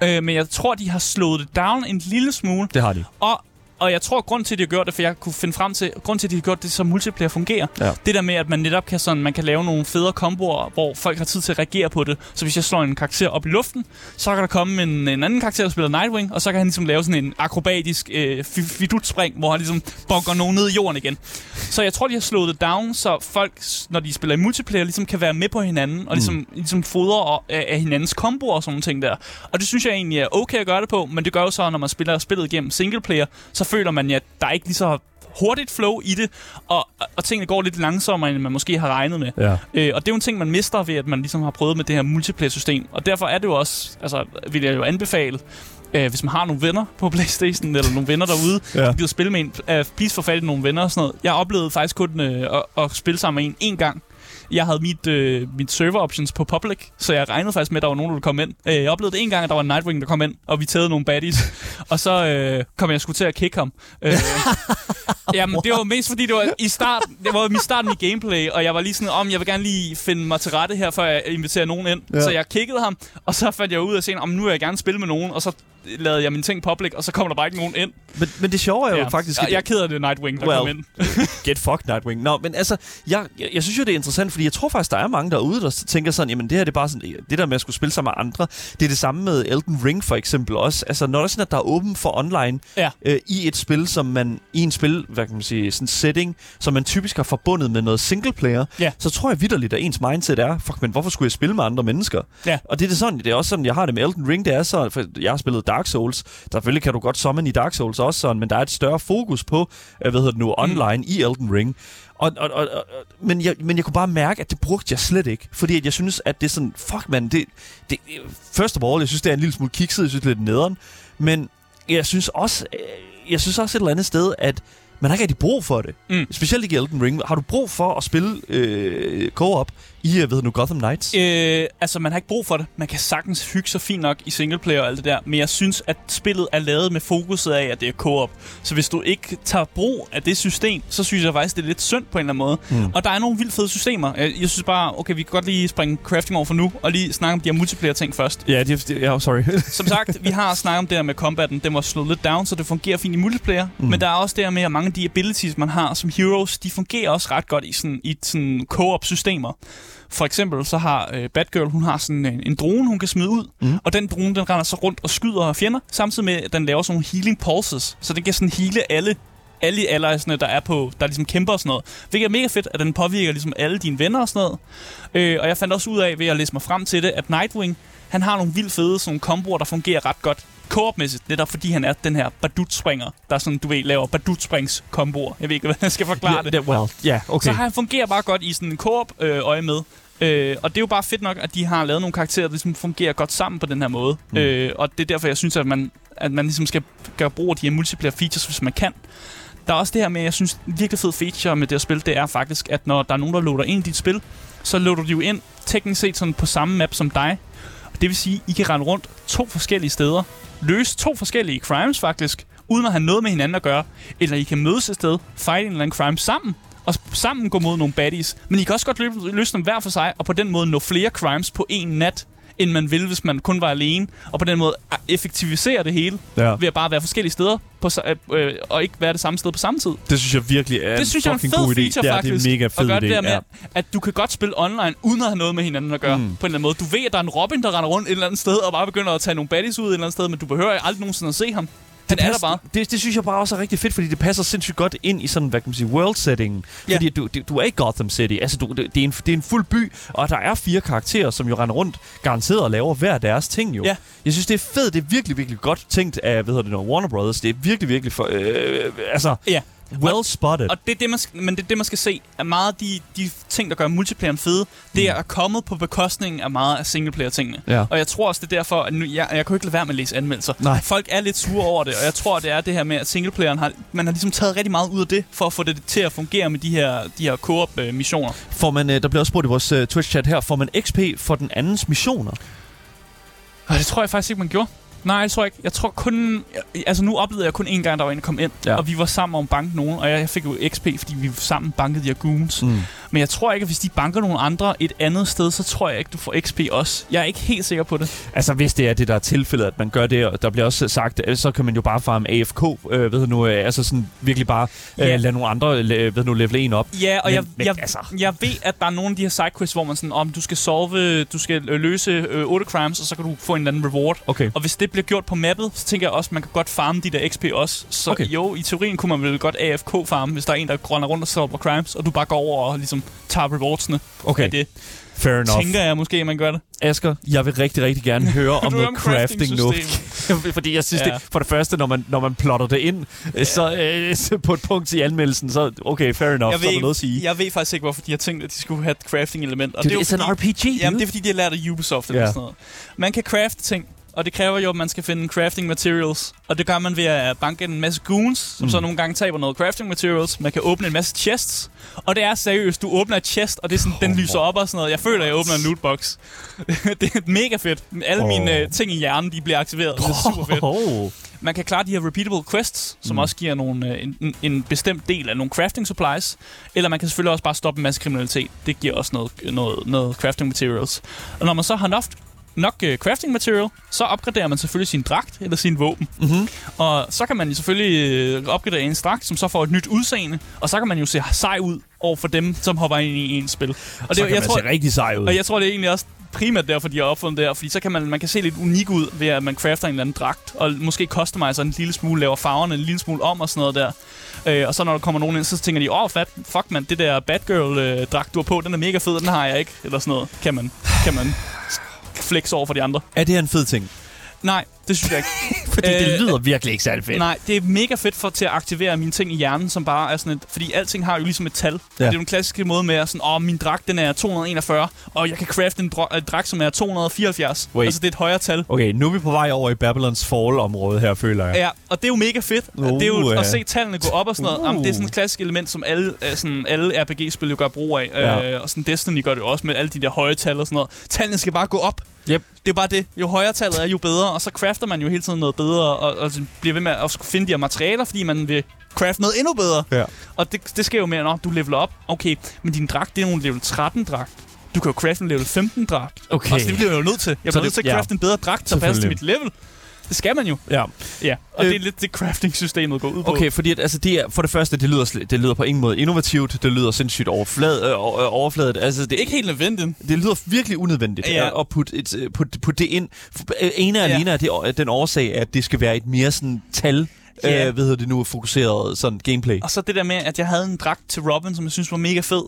Speaker 2: Øh, men jeg tror, de har slået det down en lille smule.
Speaker 1: Det har de.
Speaker 2: Og og jeg tror, grund til, at de har gjort det, for jeg kunne finde frem til, grund til, at de har gjort det, så multiplayer fungerer.
Speaker 1: Ja.
Speaker 2: Det der med, at man netop kan, sådan, man kan lave nogle federe komboer, hvor folk har tid til at reagere på det. Så hvis jeg slår en karakter op i luften, så kan der komme en, en anden karakter, der spiller Nightwing, og så kan han ligesom lave sådan en akrobatisk øh, fi- fidutspring, hvor han ligesom bonker nogen ned i jorden igen. Så jeg tror, de har slået det down, så folk, når de spiller i multiplayer, ligesom kan være med på hinanden, og ligesom, mm. ligesom fodre af hinandens komboer og sådan nogle ting der. Og det synes jeg egentlig er okay at gøre det på, men det gør jo så, når man spiller spillet igennem singleplayer, så føler man, at der er ikke lige så hurtigt flow i det, og, og tingene går lidt langsommere, end man måske har regnet med.
Speaker 1: Ja.
Speaker 2: Øh, og det er jo en ting, man mister ved, at man ligesom har prøvet med det her multiplayer-system. Og derfor er det jo også, altså vil jeg jo anbefale, øh, hvis man har nogle venner på Playstation, eller nogle venner derude,
Speaker 1: Ja.
Speaker 2: gider spille med en, øh, please få fat i nogle venner og sådan noget. Jeg oplevede faktisk kun øh, at, at spille sammen med en én gang. Jeg havde mit, øh, mit server options på public, så jeg regnede faktisk med, at der var nogen, der ville komme ind. Øh, jeg oplevede en gang, at der var en Nightwing, der kom ind, og vi tævede nogle baddies. og så øh, kom jeg sgu til at kick ham. Øh, jamen, det var mest fordi, det var i starten, det var i starten i gameplay, og jeg var lige sådan, om jeg vil gerne lige finde mig til rette her, før jeg inviterer nogen ind.
Speaker 1: Ja.
Speaker 2: Ja. Så jeg kiggede ham, og så fandt jeg ud af scenen, om nu vil jeg gerne spille med nogen, og så lavede jeg mine ting public, og så kommer der bare ikke nogen ind.
Speaker 1: Men, men det sjove er jo faktisk...
Speaker 2: Jeg, jeg er ked af det Nightwing, der
Speaker 1: Well.
Speaker 2: kom ind.
Speaker 1: Get fucked, Nightwing. Nå, men altså, jeg, jeg, jeg synes jo, det er interessant, fordi jeg tror faktisk, der er mange derude, der tænker sådan, jamen det her det er bare sådan, det der med at skulle spille sammen med andre, det er det samme med Elden Ring for eksempel også. Altså, når der er sådan, at der er åben for online
Speaker 2: Ja.
Speaker 1: øh, i et spil, som man, i en spil, hvad kan man sige, sådan setting, som man typisk har forbundet med noget single player,
Speaker 2: Ja.
Speaker 1: så tror jeg vidderligt, at ens mindset er, fuck, men hvorfor skulle jeg spille med andre mennesker?
Speaker 2: Ja.
Speaker 1: Og det er det sådan, det er også sådan, jeg har det med Elden Ring, det er så, for jeg har spillet Dark Souls, selvfølgelig kan du godt summon i Dark Souls også sådan, men der er et større fokus på, øh, hvad hedder det nu, online mm. i Elden Ring. Og, og, og, og, men, jeg, men jeg kunne bare mærke, at det brugte jeg slet ikke. Fordi at jeg synes, at det er sådan, fuck man, det, det, first of all, jeg synes, det er en lille smule kikset, jeg synes, det er lidt nederen. Men jeg synes også, øh, jeg synes også et eller andet sted, at man har ikke rigtig brug for det.
Speaker 2: Mm.
Speaker 1: Specielt ikke i Elden Ring. Har du brug for at spille øh, co-op i, jeg ved nu, Gotham Knights?
Speaker 2: Øh, altså, man har ikke brug for det. Man kan sagtens hygge sig fint nok i singleplayer og alt det der. Men jeg synes, at spillet er lavet med fokuset af, at det er co-op. Så hvis du ikke tager brug af det system, så synes jeg faktisk, det er lidt synd på en eller anden måde.
Speaker 1: Mm.
Speaker 2: Og der er nogle vildt fede systemer. Jeg, jeg synes bare, okay, vi kan godt lige springe crafting over for nu, og lige snakke om de her multiplayer-ting først.
Speaker 1: Ja, det, det, ja, sorry.
Speaker 2: Som sagt, vi har snakket om det her med combaten. Den var slået lidt down, så det fungerer fint i multiplayer. Mm. Men der er også det her med, at mange af de abilities, man har som heroes, de fungerer også ret godt i sådan, i sådan co-op-systemer. For eksempel så har øh, Batgirl, hun har sådan en, en drone, hun kan smide ud.
Speaker 1: Mm.
Speaker 2: Og den drone, den render så rundt og skyder fjender, samtidig med, at den laver sådan nogle healing pulses. Så den kan sådan hele alle alle alliesne, der er på, der ligesom kæmper og sådan noget. Hvilket er mega fedt, at den påvirker ligesom alle dine venner og sådan noget. Øh, og jeg fandt også ud af, ved at læse mig frem til det, at Nightwing, han har nogle vildt fede sådan nogle komboer, der fungerer ret godt co-op-mæssigt. Netop fordi han er den her badut-springer, der sådan, du ved, laver badut-springs komboer. Jeg ved ikke, hvordan jeg skal forklare det.
Speaker 1: Ja, det- well, ja, okay.
Speaker 2: Så han fungerer bare godt i sådan en co-op-øje med. Øh, og det er jo bare fedt nok, at de har lavet nogle karakterer, der ligesom fungerer godt sammen på den her måde.
Speaker 1: Mm.
Speaker 2: Øh, og det er derfor, jeg synes, at man, at man ligesom skal gøre brug af de her multiplayer features, hvis man kan. Der er også det her med, jeg synes, en virkelig fed feature med det her spil, det er faktisk, at når der er nogen, der loader ind i dit spil, så loader de jo ind teknisk set sådan på samme map som dig. Det vil sige, I kan rende rundt to forskellige steder, løse to forskellige crimes faktisk, uden at have noget med hinanden at gøre. Eller I kan mødes et sted, fight en eller anden crime sammen, og sammen gå mod nogle baddies. Men I kan også godt løbe, løse dem hver for sig, og på den måde nå flere crimes på en nat, end man ville, hvis man kun var alene. Og på den måde effektivisere det hele,
Speaker 1: ja.
Speaker 2: ved at bare være forskellige steder, på, øh, øh, og ikke være det samme sted på samme tid.
Speaker 1: Det synes jeg virkelig er
Speaker 2: Det
Speaker 1: en
Speaker 2: synes jeg er en fed
Speaker 1: god idé.
Speaker 2: feature,
Speaker 1: ja,
Speaker 2: faktisk.
Speaker 1: det er mega
Speaker 2: at
Speaker 1: fed
Speaker 2: gøre
Speaker 1: idé.
Speaker 2: det der med,
Speaker 1: ja.
Speaker 2: at du kan godt spille online, uden at have noget med hinanden at gøre.
Speaker 1: Mm.
Speaker 2: På en eller anden måde. Du ved, at der er en Robin, der render rundt et eller andet sted, og bare begynder at tage nogle baddies ud et eller andet sted, men du behøver aldrig nogensinde at se ham. Han er der bare.
Speaker 1: Det, det synes jeg bare også er rigtig fedt, fordi det passer sindssygt godt ind i sådan, hvad kan man sige, world setting.
Speaker 2: Ja.
Speaker 1: Fordi du, du, er i Gotham City. Altså, du, det, det, er en, det er en fuld by, og der er fire karakterer, som jo render rundt garanteret og laver hver deres ting jo.
Speaker 2: Ja.
Speaker 1: Jeg synes, det er fedt. Det er virkelig, virkelig godt tænkt af, hvad hedder det Warner Brothers. Det er virkelig, virkelig for, øh, altså,
Speaker 2: Ja.
Speaker 1: Well spotted.
Speaker 2: Og det er det, man skal, men det er det, man skal se. At meget af de, de ting, der gør multiplayeren fede, det er kommet på bekostning af meget af singleplayer-tingene.
Speaker 1: Ja.
Speaker 2: Og jeg tror også, det er derfor, at nu, jeg, jeg kunne ikke lade være med at læse anmeldelser.
Speaker 1: Nej.
Speaker 2: Folk er lidt sure over det, og jeg tror, det er det her med, at singleplayeren har, man har ligesom taget rigtig meget ud af det, for at få det til at fungere med de her, de her co-op-missioner.
Speaker 1: Får man, øh, der bliver også spurgt i vores øh, Twitch-chat her, får man XP for den andens missioner?
Speaker 2: Og det tror jeg faktisk ikke, man gjorde. Nej, jeg tror ikke. Jeg tror kun... Altså, nu oplevede jeg kun én gang, der var en, der kom ind.
Speaker 1: Ja.
Speaker 2: Og vi var sammen om at banke nogen, og jeg, jeg fik jo XP, fordi vi sammen bankede de her goons.
Speaker 1: Mm.
Speaker 2: Men jeg tror ikke, at hvis de banker nogle andre et andet sted, så tror jeg ikke, du får XP også. Jeg er ikke helt sikker på det.
Speaker 1: Altså, hvis det er det, der er tilfældet, at man gør det, og der bliver også sagt, så kan man jo bare farme AFK, øh, ved du nu, øh, altså sådan virkelig bare øh,
Speaker 2: Ja.
Speaker 1: lade nogle andre, øh, ved du nu, level 1 op.
Speaker 2: Ja, og
Speaker 1: Men-
Speaker 2: jeg,
Speaker 1: men
Speaker 2: jeg,
Speaker 1: altså-
Speaker 2: jeg ved, at der er nogle af de her sidequests, hvor man sådan, om du skal solve, du skal øh, løse øh, 8 crimes, og så kan du få en eller anden reward.
Speaker 1: Okay.
Speaker 2: Og hvis det bliver gjort på mappet, så tænker jeg også, at man kan godt farme de der XP også. Så
Speaker 1: Okay.
Speaker 2: okay. jo, i teorien kunne man vel godt AFK-farme, hvis der er en, der grønner rundt og solver crimes, og du bare går over og ligesom tager rewardsene.
Speaker 1: Okay,
Speaker 2: af det
Speaker 1: fair enough.
Speaker 2: tænker jeg måske, at man gør det.
Speaker 1: Asger, jeg vil rigtig, rigtig gerne høre om noget
Speaker 2: om
Speaker 1: crafting nu. Fordi jeg synes,
Speaker 2: Ja.
Speaker 1: det, for det første, når man, når man plotter det ind, ja. så, øh, så på et punkt i anmeldelsen, så okay, fair enough,
Speaker 2: Jeg
Speaker 1: så er
Speaker 2: ved,
Speaker 1: der noget at sige.
Speaker 2: jeg ved faktisk ikke, hvorfor de har tænkt, at de skulle have et crafting-element. Og
Speaker 1: Det, det er en RPG,
Speaker 2: Jamen, det er fordi, de har lært af Ubisoft eller
Speaker 1: Ja.
Speaker 2: sådan noget. Man kan crafte ting og det kræver jo, at man skal finde crafting materials. Og det gør man ved at banke en masse goons, som mm. så nogle gange taber noget crafting materials. Man kan åbne en masse chests. Og det er seriøst, du åbner et chest, og det er sådan, den lyser op og sådan noget. Jeg føler, at jeg åbner en lootbox. det er mega fedt. Alle oh. mine uh, ting i hjernen, de bliver aktiveret. Det er super fedt.
Speaker 1: Oh.
Speaker 2: Man kan klare de her repeatable quests, som mm. også giver nogle, øh, en, en, en bestemt del af nogle crafting supplies. Eller man kan selvfølgelig også bare stoppe en masse kriminalitet. Det giver også noget, noget, noget crafting materials. Og når man så har nok, nok uh, crafting material, så opgraderer man selvfølgelig sin dragt eller sin våben.
Speaker 1: Mm-hmm.
Speaker 2: Og så kan man selvfølgelig uh, opgradere en dragt, som så får et nyt udseende. Og så kan man jo se sej ud over for dem, som hopper ind i en spil. Og
Speaker 1: så det, kan jeg man tror, se rigtig sej ud.
Speaker 2: Og jeg tror, det er egentlig også primært derfor, de har opfundet det her, fordi så kan man, man kan se lidt unik ud ved, at man crafter en eller anden dragt, og måske customiser en lille smule, laver farverne en lille smule om og sådan noget der. Øh, og så når der kommer nogen ind, så tænker de, åh, oh, fat, fuck man, det der Batgirl-dragt, du har på, den er mega fed, den har jeg ikke, eller sådan noget. Kan man, kan man flex over for de andre.
Speaker 1: Er det her en fed ting?
Speaker 2: Nej, det synes jeg ikke.
Speaker 1: fordi øh, det lyder virkelig ikke særlig fedt.
Speaker 2: Nej, det er mega fedt for til at aktivere mine ting i hjernen, som bare er sådan et... Fordi alting har jo ligesom et tal. Ja. Det er jo en klassiske måde med at sådan, åh, min dragt den er 241, og jeg kan crafte en, dra- en dragt, som er 274. Wait. Altså, det er et højere tal.
Speaker 1: Okay, nu er vi på vej over i Babylons Fall-område her, føler jeg.
Speaker 2: Ja, og det er jo mega fedt. Uh, det er jo uh, at se tallene gå op og sådan noget. Uh. Jamen, det er sådan et klassisk element, som alle, øh, sådan, alle RPG-spil jo gør brug af. Ja. Øh, og sådan Destiny gør det også med alle de der høje tal og sådan noget. Tallene skal bare gå op.
Speaker 1: Yep.
Speaker 2: Det er bare det. Jo højere tallet er, jo bedre. Og så crafter man jo hele tiden noget bedre, og, og bliver ved med at finde de her materialer, fordi man vil craft noget endnu bedre.
Speaker 1: Ja.
Speaker 2: Og det, det sker jo med, at du leveler op. Okay, men din dragt, det er nogle level 13 dragt. Du kan jo crafte en level 15 dragt.
Speaker 1: Okay.
Speaker 2: Og så det bliver jeg jo nødt til. Jeg bliver nødt til at crafte ja. en bedre dragt, der passer til mit level. Det skal man jo.
Speaker 1: Ja.
Speaker 2: Ja, og øh, det er lidt det crafting-systemet går ud på.
Speaker 1: Okay, fordi at, altså, det er, for det første, det lyder, det lyder på ingen måde innovativt. Det lyder sindssygt overflad, øh, overfladet. Altså, det,
Speaker 2: ikke helt nødvendigt.
Speaker 1: Det lyder virkelig unødvendigt ja. at putte, et, putte, putte det ind. Ene og ja. alene er det, den årsag, at det skal være et mere sådan tal Ja. Øh, hvad hedder det nu, fokuseret sådan gameplay.
Speaker 2: Og så det der med, at jeg havde en dragt til Robin, som jeg synes var mega fed.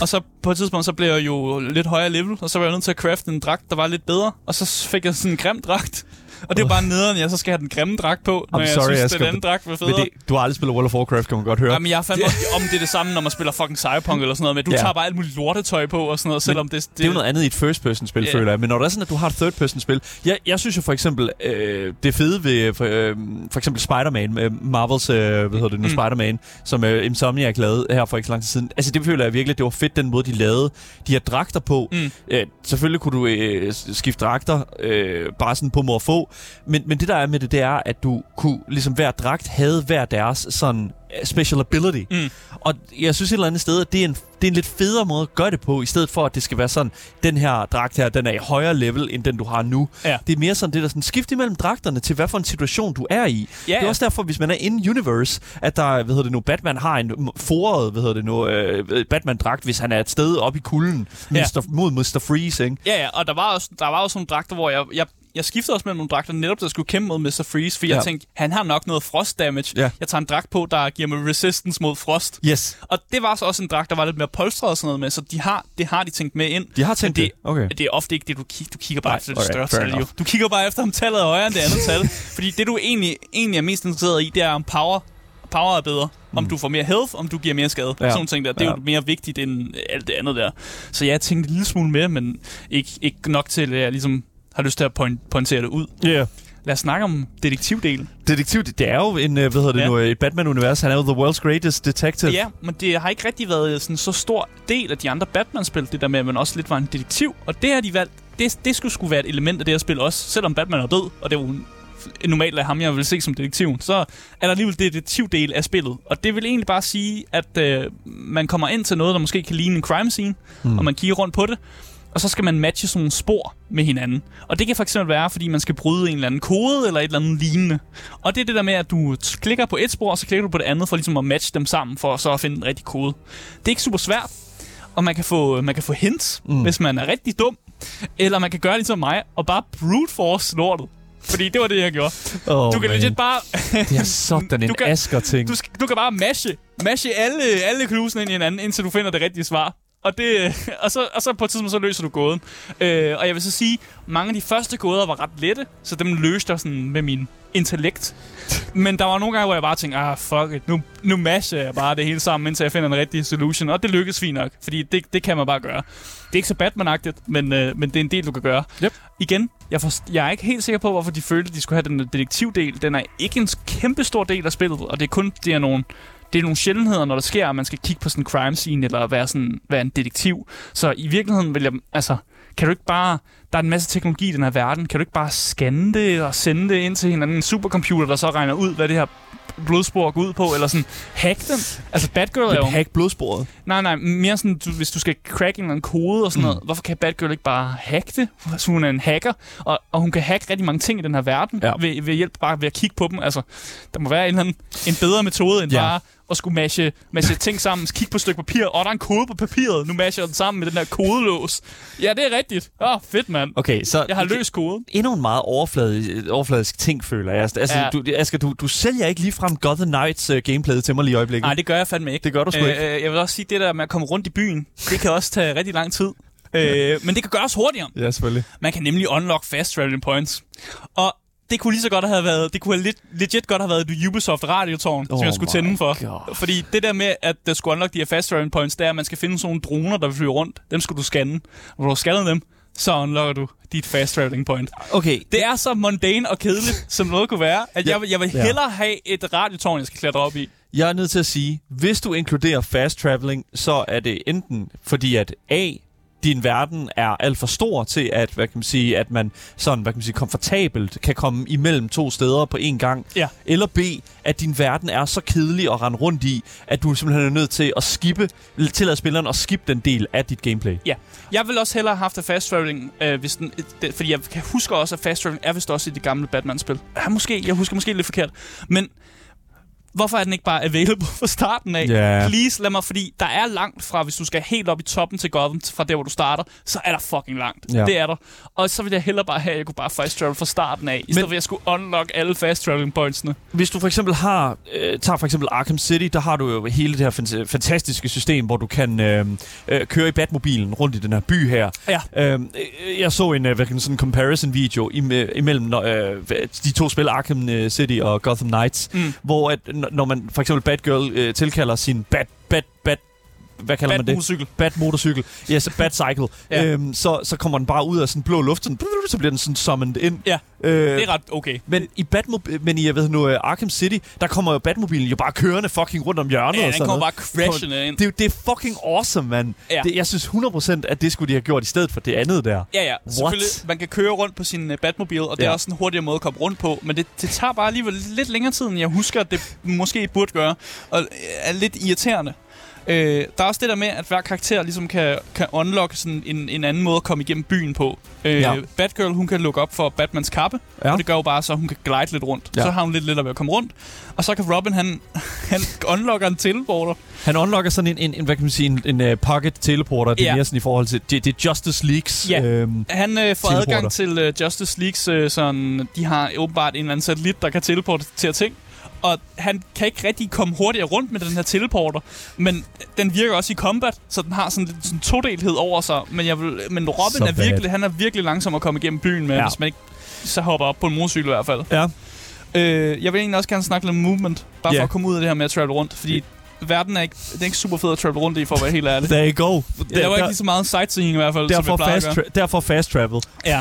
Speaker 2: og så på et tidspunkt, så blev jeg jo lidt højere level, og så var jeg nødt til at crafte en dragt, der var lidt bedre. Og så fik jeg sådan en grim dragt. Og det er bare nederen, jeg så skal have den grimme dragt på, når I'm jeg sorry, synes, jeg den anden dragt var federe.
Speaker 1: Det, du har aldrig spillet World of Warcraft, kan man godt høre.
Speaker 2: Jamen, jeg fandt om det er det samme, når man spiller fucking Cyberpunk eller sådan noget, men du ja. tager bare alt muligt lortetøj på og sådan noget, selvom det,
Speaker 1: det... Det er jo noget andet i et first-person-spil, yeah. føler jeg. Men når det er sådan, at du har et third-person-spil... Jeg, jeg synes jo for eksempel, øh, det fede ved for, øh, for eksempel Spider-Man, øh, Marvels, øh, hvad hedder det nu, mm. Spider-Man, som øh, Insomniac lavede her for ikke så lang tid siden. Altså, det føler jeg virkelig, det var fedt, den måde, de lavede de her dragter på. Mm. Øh, selvfølgelig kunne du øh, skifte dragter, øh, bare sådan på mor få, men, men det der er med det, det er, at du kunne, ligesom hver dragt havde hver deres sådan øh, special ability. Mm. Og jeg synes et eller andet sted, at det er, en, det er en lidt federe måde at gøre det på, i stedet for, at det skal være sådan, den her dragt her, den er i højere level, end den du har nu.
Speaker 2: Ja.
Speaker 1: Det er mere sådan, det der sådan skift imellem dragterne til, hvad for en situation du er i. Ja, det er ja. også derfor, hvis man er in universe, at der, hvad hedder det nu, Batman har en foret, hvad hedder det nu, uh, Batman-dragt, hvis han er et sted op i kulden ja. Mr., mod Mr. Freeze, ikke?
Speaker 2: Ja, ja, og der var også, der var også nogle dragter, hvor jeg, jeg jeg skiftede også mellem nogle dragter, netop der skulle kæmpe mod Mr. Freeze, for ja. jeg tænkte, han har nok noget frost damage.
Speaker 1: Ja.
Speaker 2: Jeg tager en dragt på, der giver mig resistance mod frost.
Speaker 1: Yes.
Speaker 2: Og det var så også en dragt, der var lidt mere polstret og sådan noget med, så de har, det har de tænkt med ind.
Speaker 1: De har tænkt
Speaker 2: det. det.
Speaker 1: Okay.
Speaker 2: Det er ofte ikke det, du, kigger, du kigger bare Nej, efter det okay, større tal, jo. Du kigger bare efter, om tallet er højere end det andet tal. fordi det, du egentlig, egentlig er mest interesseret i, det er, om power power er bedre. Om mm. du får mere health, om du giver mere skade. Ja. Sådan ting der. Det er ja. jo mere vigtigt end alt det andet der. Så jeg tænkte en lille smule mere, men ikke, ikke nok til, at jeg ligesom har lyst til at point, pointere det ud.
Speaker 1: Ja. Yeah.
Speaker 2: Lad os snakke om detektivdelen.
Speaker 1: Detektiv, det er jo en, øh, hvad hedder det ja. nu, et Batman-univers. Han er jo the world's greatest detective.
Speaker 2: Ja, men det har ikke rigtig været sådan så stor del af de andre Batman-spil, det der med, at man også lidt var en detektiv. Og det har de valgt, det, det skulle skulle være et element af det her spil også, selvom Batman er død, og det er jo normalt af ham, jeg vil se som detektiv, så er der alligevel detektivdel af spillet. Og det vil egentlig bare sige, at øh, man kommer ind til noget, der måske kan ligne en crime scene, mm. og man kigger rundt på det, og så skal man matche sådan nogle spor med hinanden. Og det kan fx være, fordi man skal bryde en eller anden kode eller et eller andet lignende. Og det er det der med, at du klikker på et spor, og så klikker du på det andet, for ligesom at matche dem sammen, for så at finde den rigtige kode. Det er ikke super svært, og man kan få, man kan få hints, mm. hvis man er rigtig dum. Eller man kan gøre ligesom mig, og bare brute force lortet. Fordi det var det, jeg gjorde.
Speaker 1: Oh,
Speaker 2: du kan
Speaker 1: man.
Speaker 2: legit bare...
Speaker 1: det er sådan en asker-ting.
Speaker 2: Du, du kan bare mashe, mashe alle, alle klusene ind i hinanden, indtil du finder det rigtige svar og, det, og, så, og så på et tidspunkt, så løser du gåden. Øh, og jeg vil så sige, mange af de første gåder var ret lette, så dem løste jeg sådan med min intellekt. Men der var nogle gange, hvor jeg bare tænkte, ah, fuck it, nu, nu masher jeg bare det hele sammen, indtil jeg finder en rigtig solution. Og det lykkes fint nok, fordi det, det kan man bare gøre. Det er ikke så Batman-agtigt, men, øh, men det er en del, du kan gøre.
Speaker 1: Yep.
Speaker 2: Igen, jeg, forst- jeg er ikke helt sikker på, hvorfor de følte, at de skulle have den detektivdel. Den er ikke en kæmpe stor del af spillet, og det er kun det er nogle, det er nogle sjældenheder, når der sker, at man skal kigge på sådan en crime scene, eller være, sådan, være en detektiv. Så i virkeligheden vil jeg, altså, kan du ikke bare, der er en masse teknologi i den her verden, kan du ikke bare scanne det og sende det ind til en anden supercomputer, der så regner ud, hvad det her blodspor går ud på, eller sådan hack den. Altså Batgirl er jo...
Speaker 1: Hack blodsporet.
Speaker 2: Nej, nej, mere sådan, du, hvis du skal crack en eller anden kode og sådan mm. noget, hvorfor kan Batgirl ikke bare hacke det? Så hun er en hacker, og, og hun kan hacke rigtig mange ting i den her verden,
Speaker 1: Ja.
Speaker 2: ved, ved hjælp bare ved at kigge på dem. Altså, der må være en, eller anden, en bedre metode, end
Speaker 1: Ja.
Speaker 2: bare at skulle mashe, mashe ting sammen, kigge på et stykke papir, og der er en kode på papiret, nu masher jeg den sammen med den der kodelås. Ja, det er rigtigt. Åh, oh, fedt, mand.
Speaker 1: Okay, så...
Speaker 2: Jeg har løst koden.
Speaker 1: endnu en meget overfladisk, overfladisk ting, føler jeg. Altså,
Speaker 2: Ja.
Speaker 1: ja. du, Asger, du, du sælger ikke ligefrem Gotham Knights uh, gameplay til mig lige i øjeblikket.
Speaker 2: Nej, det gør jeg fandme ikke.
Speaker 1: Det gør du sgu ikke.
Speaker 2: Øh, jeg vil også sige, det der med at komme rundt i byen, det kan også tage rigtig lang tid. øh, men det kan gøres hurtigere.
Speaker 1: Ja, selvfølgelig.
Speaker 2: Man kan nemlig unlock fast traveling points. Og det kunne lige så godt have været, det kunne have legit godt have været et Ubisoft radiotårn, oh som
Speaker 1: Oh
Speaker 2: jeg skulle
Speaker 1: my
Speaker 2: tænde for.
Speaker 1: God.
Speaker 2: Fordi det der med, at der skulle unlock de her fast traveling points, det er, at man skal finde sådan nogle droner, der vil flyve rundt. Dem skal du scanne. Og når du har scannet dem, så unlocker du dit fast traveling point.
Speaker 1: Okay,
Speaker 2: Det er så mundane og kedeligt, som noget kunne være, at jeg, vil- jeg vil
Speaker 1: Ja.
Speaker 2: hellere have et radiotårn, jeg skal klatre op i.
Speaker 1: jeg er nødt til at sige, hvis du inkluderer fast traveling, så er det enten fordi, at A, din verden er alt for stor til, at, hvad kan man sige, at man sådan, hvad kan man sige, komfortabelt kan komme imellem to steder på én gang.
Speaker 2: Ja.
Speaker 1: Eller B, at din verden er så kedelig at rende rundt i, at du simpelthen er nødt til at skippe, tillade spilleren at skippe den del af dit gameplay.
Speaker 2: Ja, jeg vil også hellere have haft fast traveling, øh, hvis den, det, fordi jeg kan huske også, at fast traveling er vist også i det gamle Batman-spil. Ja, måske, jeg husker måske lidt forkert. Men hvorfor er den ikke bare available fra starten af?
Speaker 1: Ja.
Speaker 2: Please, lad mig, fordi der er langt fra, hvis du skal helt op i toppen til Gotham, fra der, hvor du starter, så er der fucking langt.
Speaker 1: Ja.
Speaker 2: Det er der. Og så vil jeg hellere bare have, at jeg kunne bare fast travel fra starten af, i stedet for at jeg skulle unlock alle fast traveling pointsene.
Speaker 1: Hvis du for eksempel har, øh, tager for eksempel Arkham City, der har du jo hele det her fan- fantastiske system, hvor du kan øh, øh, køre i Batmobilen rundt i den her by her.
Speaker 2: Ja.
Speaker 1: Øh, jeg så en, øh, sådan en comparison video im- imellem øh, de to spil, Arkham øh, City og Gotham Knights,
Speaker 2: Mm.
Speaker 1: hvor at, når man for eksempel Batgirl øh, tilkalder sin Bat, Bat, Bat, hvad kalder man det?
Speaker 2: Batmotorcykel.
Speaker 1: Bat-motorcykel. Yes, Bat-cycle.
Speaker 2: Ja.
Speaker 1: øhm, så, så kommer den bare ud af sådan blå luft, sådan, så bliver den sådan summoned ind.
Speaker 2: Ja,
Speaker 1: øh,
Speaker 2: Det er ret okay.
Speaker 1: men i Batmob- men i jeg ved nu, uh, Arkham City, der kommer jo Batmobilen jo bare kørende fucking rundt om hjørnet
Speaker 2: Ja,
Speaker 1: og
Speaker 2: den
Speaker 1: sådan
Speaker 2: kommer
Speaker 1: noget.
Speaker 2: bare crashende ind.
Speaker 1: Det, er det er fucking awesome, mand.
Speaker 2: Ja.
Speaker 1: Det, jeg synes 100% at det skulle de have gjort i stedet for det andet der.
Speaker 2: Ja, ja. Selvfølgelig, man kan køre rundt på sin uh, Batmobil, og det
Speaker 1: Ja.
Speaker 2: er også en hurtigere måde at komme rundt på, men det, det tager bare alligevel lidt længere tid, end jeg husker, at det måske burde gøre, og øh, er lidt irriterende. Øh, der er også det der med, at hver karakter ligesom kan, kan unlock sådan en, en anden måde at komme igennem byen på. Øh,
Speaker 1: Ja.
Speaker 2: Batgirl, hun kan lukke op for Batmans kappe,
Speaker 1: Ja.
Speaker 2: og det gør jo bare så, at hun kan glide lidt rundt.
Speaker 1: Ja.
Speaker 2: Så har hun lidt lettere ved at komme rundt. Og så kan Robin, han, han unlocker en teleporter.
Speaker 1: Han unlocker sådan en, en, en hvad kan man sige, en, en uh, pocket teleporter. Det er
Speaker 2: Ja.
Speaker 1: mere sådan i forhold til, det, det er Justice Leagues.
Speaker 2: Ja.
Speaker 1: øhm,
Speaker 2: Han øh, får
Speaker 1: Teleporter.
Speaker 2: adgang til øh, Justice Leagues, øh, sådan, de har åbenbart en eller anden satellit, der kan teleportere ting. Og han kan ikke rigtig komme hurtigere rundt med den her teleporter, men den virker også i combat, så den har sådan lidt sådan todelhed over sig. Men, jeg vil, men Robin
Speaker 1: Så
Speaker 2: er
Speaker 1: bad.
Speaker 2: virkelig, han er virkelig langsom at komme igennem byen med,
Speaker 1: Ja.
Speaker 2: hvis man ikke så hopper op på en motorcykel i hvert fald.
Speaker 1: ja.
Speaker 2: Øh, jeg vil egentlig også gerne snakke lidt om movement, bare
Speaker 1: Ja.
Speaker 2: for at komme ud af det her med at travel rundt, fordi verden er ikke, det er ikke super fed at travel rundt i, for at være helt ærlig.
Speaker 1: There you go.
Speaker 2: Jeg laver ikke lige så meget sightseeing i hvert fald, som jeg
Speaker 1: derfor,
Speaker 2: plejer at
Speaker 1: fast
Speaker 2: gøre.
Speaker 1: tra- derfor fast travel.
Speaker 2: Ja.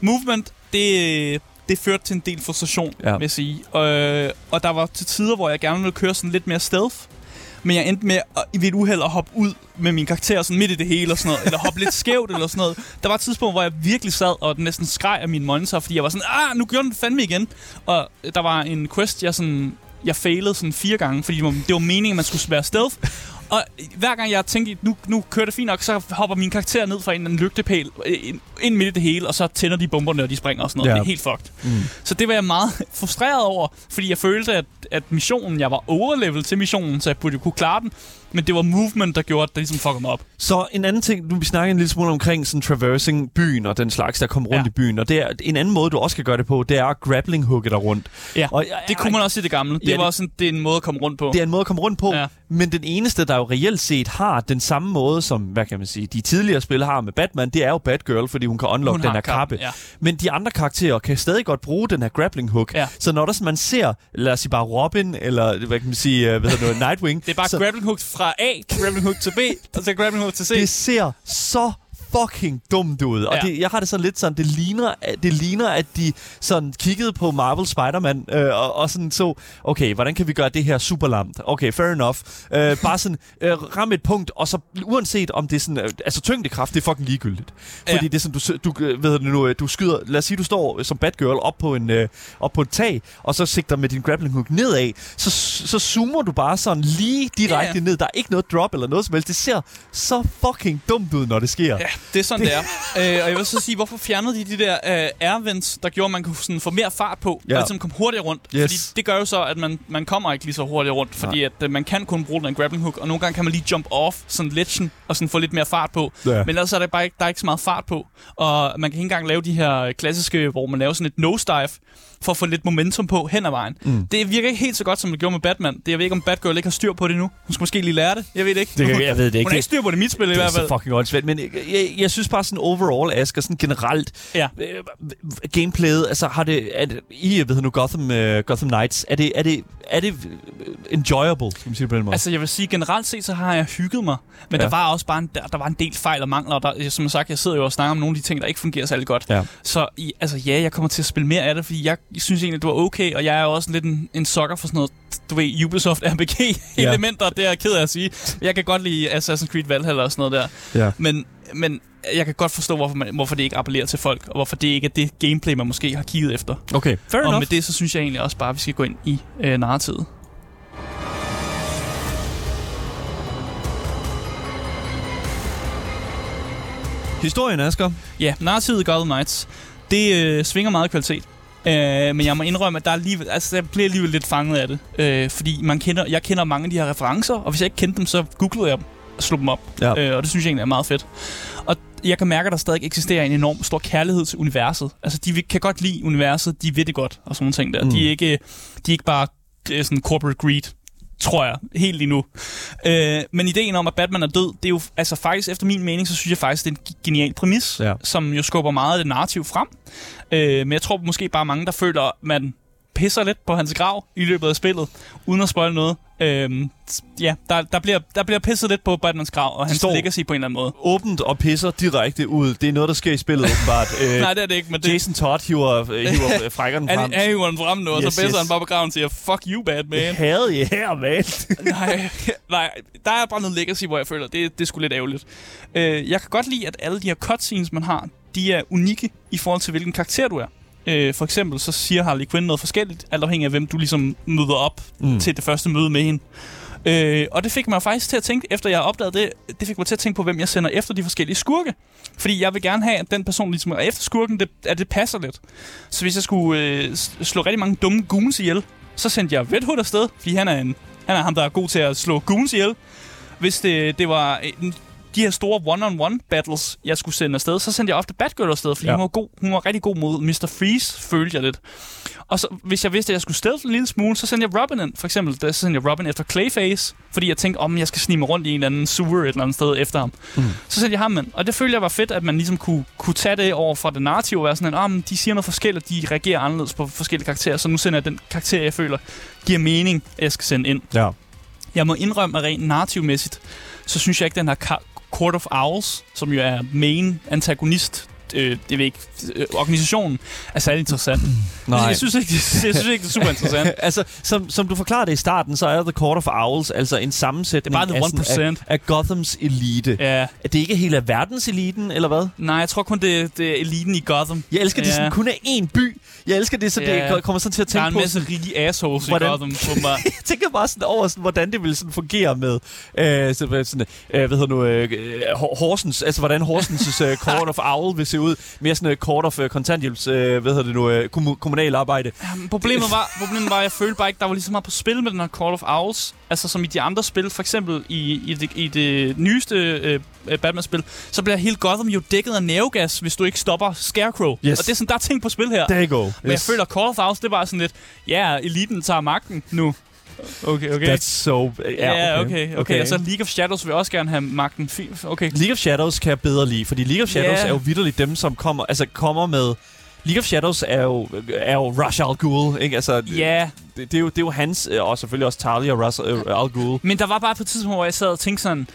Speaker 2: Movement, det, det førte til en del frustration,
Speaker 1: Ja.
Speaker 2: vil jeg sige. Og, og der var til tider, hvor jeg gerne ville køre sådan lidt mere stealth. Men jeg endte med at, ved et uheld at hoppe ud med min karakter sådan midt i det hele og sådan noget. Eller hoppe lidt skævt eller sådan noget. Der var et tidspunkt, hvor jeg virkelig sad og næsten skreg af min monitor, fordi jeg var sådan, ah, nu gjorde den fandme igen. Og der var en quest, jeg sådan jeg failede sådan fire gange, fordi det var, det var meningen, at man skulle være stealth. Og hver gang jeg tænkte, nu, nu kører det fint nok, så hopper min karakter ned fra en eller anden lygtepæl øh, ind, ind midt i det hele, og så tænder de bomberne, og de springer og sådan noget.
Speaker 1: Ja.
Speaker 2: Det er helt fucked.
Speaker 1: Mm.
Speaker 2: Så det var jeg meget frustreret over, fordi jeg følte, at, at missionen, jeg var overlevel til missionen, så jeg burde jo kunne klare den. Men det var movement, der gjorde, at det ligesom fuckede mig op.
Speaker 1: Så en anden ting, nu vi snakker en lille smule omkring sådan traversing byen og den slags, der kommer rundt
Speaker 2: Ja.
Speaker 1: i byen. Og det er, en anden måde, du også kan gøre det på, det er at grappling hooke dig rundt.
Speaker 2: Ja,
Speaker 1: Og,
Speaker 2: Det kunne man også i det gamle. Det
Speaker 1: Ja,
Speaker 2: var
Speaker 1: det-
Speaker 2: også en, det er en måde at komme rundt på.
Speaker 1: Det er en måde at komme rundt på.
Speaker 2: Ja.
Speaker 1: Men den eneste, der jo reelt set har den samme måde, som, hvad kan man sige, de tidligere spil har med Batman, det er jo Batgirl, fordi hun kan unlock
Speaker 2: Hun
Speaker 1: den her kappe.
Speaker 2: ja.
Speaker 1: Men de andre karakterer kan stadig godt bruge den her grappling hook.
Speaker 2: Ja.
Speaker 1: Så når der, man ser, lad os sige bare Robin, eller hvad kan man sige, øh, hvad hedder det, Nightwing,
Speaker 2: Det er bare
Speaker 1: så
Speaker 2: grappling hook fra A grappling hook til B, og så grappling hook til C.
Speaker 1: det ser så fucking dumt ud. Og
Speaker 2: Ja.
Speaker 1: det, jeg har det sådan lidt sådan, det ligner, det ligner at de sådan kiggede på Marvel Spider-Man øh, og, og sådan så, okay, hvordan kan vi gøre det her super lamt? Okay, fair enough. Øh, bare sådan, øh, ram et punkt, og så uanset om det er sådan, øh, altså tyngdekraft, det er fucking ligegyldigt. Fordi
Speaker 2: Ja.
Speaker 1: det er sådan, du, du, øh, ved du nu, øh, du skyder, lad os sige, du står som Batgirl op på, en, øh, op på et tag, og så sigter med din grappling hook nedad, så, så zoomer du bare sådan lige direkte
Speaker 2: Ja, ja.
Speaker 1: ned. Der er ikke noget drop eller noget som helst. Det ser så fucking dumt ud, når det sker.
Speaker 2: Ja, det er sådan, det, det er. øh, og jeg vil så sige, hvorfor fjernede de de der øh, airvents, der gjorde, at man kunne sådan få mere fart på,
Speaker 1: Ja.
Speaker 2: og ligesom komme hurtigere rundt?
Speaker 1: Yes.
Speaker 2: Fordi det gør jo så, at man, man kommer ikke lige så hurtigt rundt, fordi at, øh, man kan kun bruge den grappling hook, og nogle gange kan man lige jump off, sådan ledgen, og sådan få lidt mere fart på.
Speaker 1: Ja.
Speaker 2: Men ellers er der bare ikke, der er ikke så meget fart på, og man kan ikke engang lave de her klassiske, hvor man laver sådan et nosedive, for at få lidt momentum på hen ad vejen.
Speaker 1: Mm.
Speaker 2: Det virker ikke helt så godt, som det gjorde med Batman. Det, jeg ved ikke, om Batgirl ikke har styr på det nu. Hun skal måske lige lære det. Jeg ved det ikke.
Speaker 1: Det jeg ved det ikke.
Speaker 2: Hun har ikke styr på det i mit spil i
Speaker 1: det er
Speaker 2: hvert fald.
Speaker 1: så fucking åndssvagt. Men jeg, jeg, jeg synes bare sådan overall, Asger, sådan generelt,
Speaker 2: Ja.
Speaker 1: øh, gameplayet, altså har det, er det i, ved nu, Gotham, uh, Gotham Knights, er det, er det, er det enjoyable, skal man sige på den måde?
Speaker 2: Altså, jeg vil sige, generelt set, så har jeg hygget mig. Men
Speaker 1: Ja.
Speaker 2: ja. der var også bare en, der, der var en del fejl og mangler. Og der, som sagt, jeg sidder jo og snakker om nogle af de ting, der ikke fungerer særlig godt.
Speaker 1: Ja.
Speaker 2: Så i, altså, ja, jeg kommer til at spille mere af det, fordi jeg synes egentlig, det var okay. Og jeg er jo også lidt en, en sokker for sådan noget, du ved, Ubisoft RPG-elementer. Det er jeg ked af at sige. Jeg kan godt lide Assassin's Creed Valhalla og sådan noget der.
Speaker 1: Ja.
Speaker 2: Men, men jeg kan godt forstå, hvorfor, man, hvorfor det ikke appellerer til folk, og hvorfor det ikke er det gameplay, man måske har kigget efter.
Speaker 1: Okay, fair
Speaker 2: Og
Speaker 1: enough.
Speaker 2: med det, så synes jeg egentlig også bare, at vi skal gå ind i øh, narrativet.
Speaker 1: Historien, Asger.
Speaker 2: Ja, narrativet i Gotham Knights, det øh, svinger meget i kvalitet. Øh, men jeg må indrømme, at der er alligevel, altså, jeg bliver alligevel lidt fanget af det. Øh, fordi man kender, jeg kender mange af de her referencer, og hvis jeg ikke kendte dem, så googlede jeg dem slog dem op.
Speaker 1: Ja.
Speaker 2: Øh, og det synes jeg egentlig er meget fedt. Og jeg kan mærke, at der stadig eksisterer en enorm stor kærlighed til universet. Altså, de kan godt lide universet, de ved det godt, og sådan nogle ting der.
Speaker 1: Mm.
Speaker 2: De, er ikke, de er ikke bare øh, sådan corporate greed, tror jeg, helt lige nu. Øh, men ideen om, at Batman er død, det er jo altså faktisk, efter min mening, så synes jeg faktisk, det er en ge- genial præmis,
Speaker 1: Ja.
Speaker 2: som jo skubber meget af det narrativ frem. Øh, men jeg tror måske bare mange, der føler, at man pisser lidt på hans grav i løbet af spillet, uden at spoil noget. Øh, ja, der, der, bliver, der bliver pisset lidt på Batmans grav, og hans
Speaker 1: står-
Speaker 2: legacy på en eller anden måde.
Speaker 1: Åbent og pisser direkte ud. Det er noget, der sker i spillet, åbenbart. øh,
Speaker 2: Nej, det er det ikke, men det,
Speaker 1: Jason Todd hiver, øh, hiver frækkerne frem.
Speaker 2: han, han hiver den frem nu, og
Speaker 1: Yes,
Speaker 2: så pisser
Speaker 1: yes.
Speaker 2: han bare på graven og siger, fuck you, Batman.
Speaker 1: Havde I her, man?
Speaker 2: nej, nej, der er bare noget legacy, hvor jeg føler, det, det er sgu lidt ærgerligt. Øh, jeg kan godt lide, at alle de her cutscenes, man har, de er unikke i forhold til, hvilken karakter du er. Øh, for eksempel så siger Harley Quinn noget forskelligt, alt afhængig af, hvem du ligesom møder op
Speaker 1: Mm.
Speaker 2: til det første møde med hende. Øh, og det fik mig faktisk til at tænke, efter jeg opdagede det, det fik mig til at tænke på, hvem jeg sender efter de forskellige skurke. Fordi jeg vil gerne have, at den person, ligesom er efter skurken, det, at det passer lidt. Så hvis jeg skulle øh, slå rigtig mange dumme goons ihjel, så sendte jeg Red Hood afsted, fordi han er, en, han er ham, der er god til at slå goons ihjel. Hvis det, det var en, de her store one-on-one battles, jeg skulle sende afsted, så sendte jeg ofte Batgirl afsted, fordi
Speaker 1: Ja.
Speaker 2: hun, var god, hun var rigtig god mod Mr. Freeze, følte jeg lidt. Og så, hvis jeg vidste, at jeg skulle stealth en lille smule, så sendte jeg Robin ind. For eksempel, der sendte jeg Robin efter Clayface, fordi jeg tænkte, om jeg skal snige mig rundt i en eller anden sewer et eller andet sted efter ham.
Speaker 1: Mm.
Speaker 2: Så sendte jeg ham ind. Og det følte jeg var fedt, at man ligesom kunne, kunne tage det over fra det narrative og være sådan, at oh, de siger noget forskelligt, de reagerer anderledes på forskellige karakterer, så nu sender jeg den karakter, jeg føler giver mening, at jeg skal sende ind.
Speaker 1: Ja.
Speaker 2: Jeg må indrømme, at rent narrativmæssigt, så synes jeg ikke, den her Ka- Court of Owls, som jo er main antagonist, øh, det ved ikke, øh, organisationen, er særlig interessant.
Speaker 1: Nej.
Speaker 2: Jeg synes ikke, det, jeg synes ikke, det er super interessant.
Speaker 1: altså, som, som du forklarede i starten, så er The Court of Owls altså en sammensætning
Speaker 2: Det er bare the
Speaker 1: af, sådan-
Speaker 2: 1%.
Speaker 1: af, af Gothams elite.
Speaker 2: Ja.
Speaker 1: Er det ikke hele verdens eliten, eller hvad?
Speaker 2: Nej, jeg tror kun, det, det er eliten i Gotham.
Speaker 1: Jeg elsker, at det
Speaker 2: Ja.
Speaker 1: sådan kun er én by. Jeg elsker det, så
Speaker 2: Ja.
Speaker 1: det kommer sådan til at
Speaker 2: Der er
Speaker 1: tænke
Speaker 2: en
Speaker 1: på...
Speaker 2: masse rige assholes
Speaker 1: Hvordan-
Speaker 2: i Gotham. Bare,
Speaker 1: jeg tænker bare sådan over, sådan, hvordan det ville sådan fungere med, øh, sådan, øh, hvad hedder nu, øh, øh, Hor- Horsens, altså hvordan Horsens' øh, Court of Owl vil se ud, mere sådan et Court of øh, kontanthjælps, øh, hvad hedder det nu, kommu- kommunal arbejde.
Speaker 2: Jamen, problemet, var, problemet var, at jeg følte bare ikke, der var lige så meget på spil med den her Call of Owls. Altså som i de andre spil, for eksempel i, i, det, i det nyeste øh, Batman-spil, så bliver hele Gotham jo dækket af nævegas, hvis du ikke stopper Scarecrow.
Speaker 1: Yes.
Speaker 2: Og det er sådan, der er ting på spil her.
Speaker 1: There you go.
Speaker 2: Men jeg føler, Call of Owls, det var sådan lidt, ja, eliten tager magten nu. Okay, okay.
Speaker 1: That's so...
Speaker 2: Ja, okay, okay. okay. Og så League of Shadows vil også gerne have magten. Okay.
Speaker 1: League of Shadows kan jeg bedre lide, fordi League of Shadows
Speaker 2: Ja.
Speaker 1: er jo vidderligt dem, som kommer, altså kommer med... League of Shadows er jo, er jo Rush Al Ghul, ikke? Altså,
Speaker 2: Ja,
Speaker 1: det, det, er jo, det er jo hans, øh, og selvfølgelig også Talia og Rush øh, Al Ghul.
Speaker 2: men der var bare på et tidspunkt, hvor jeg sad og tænkte sådan,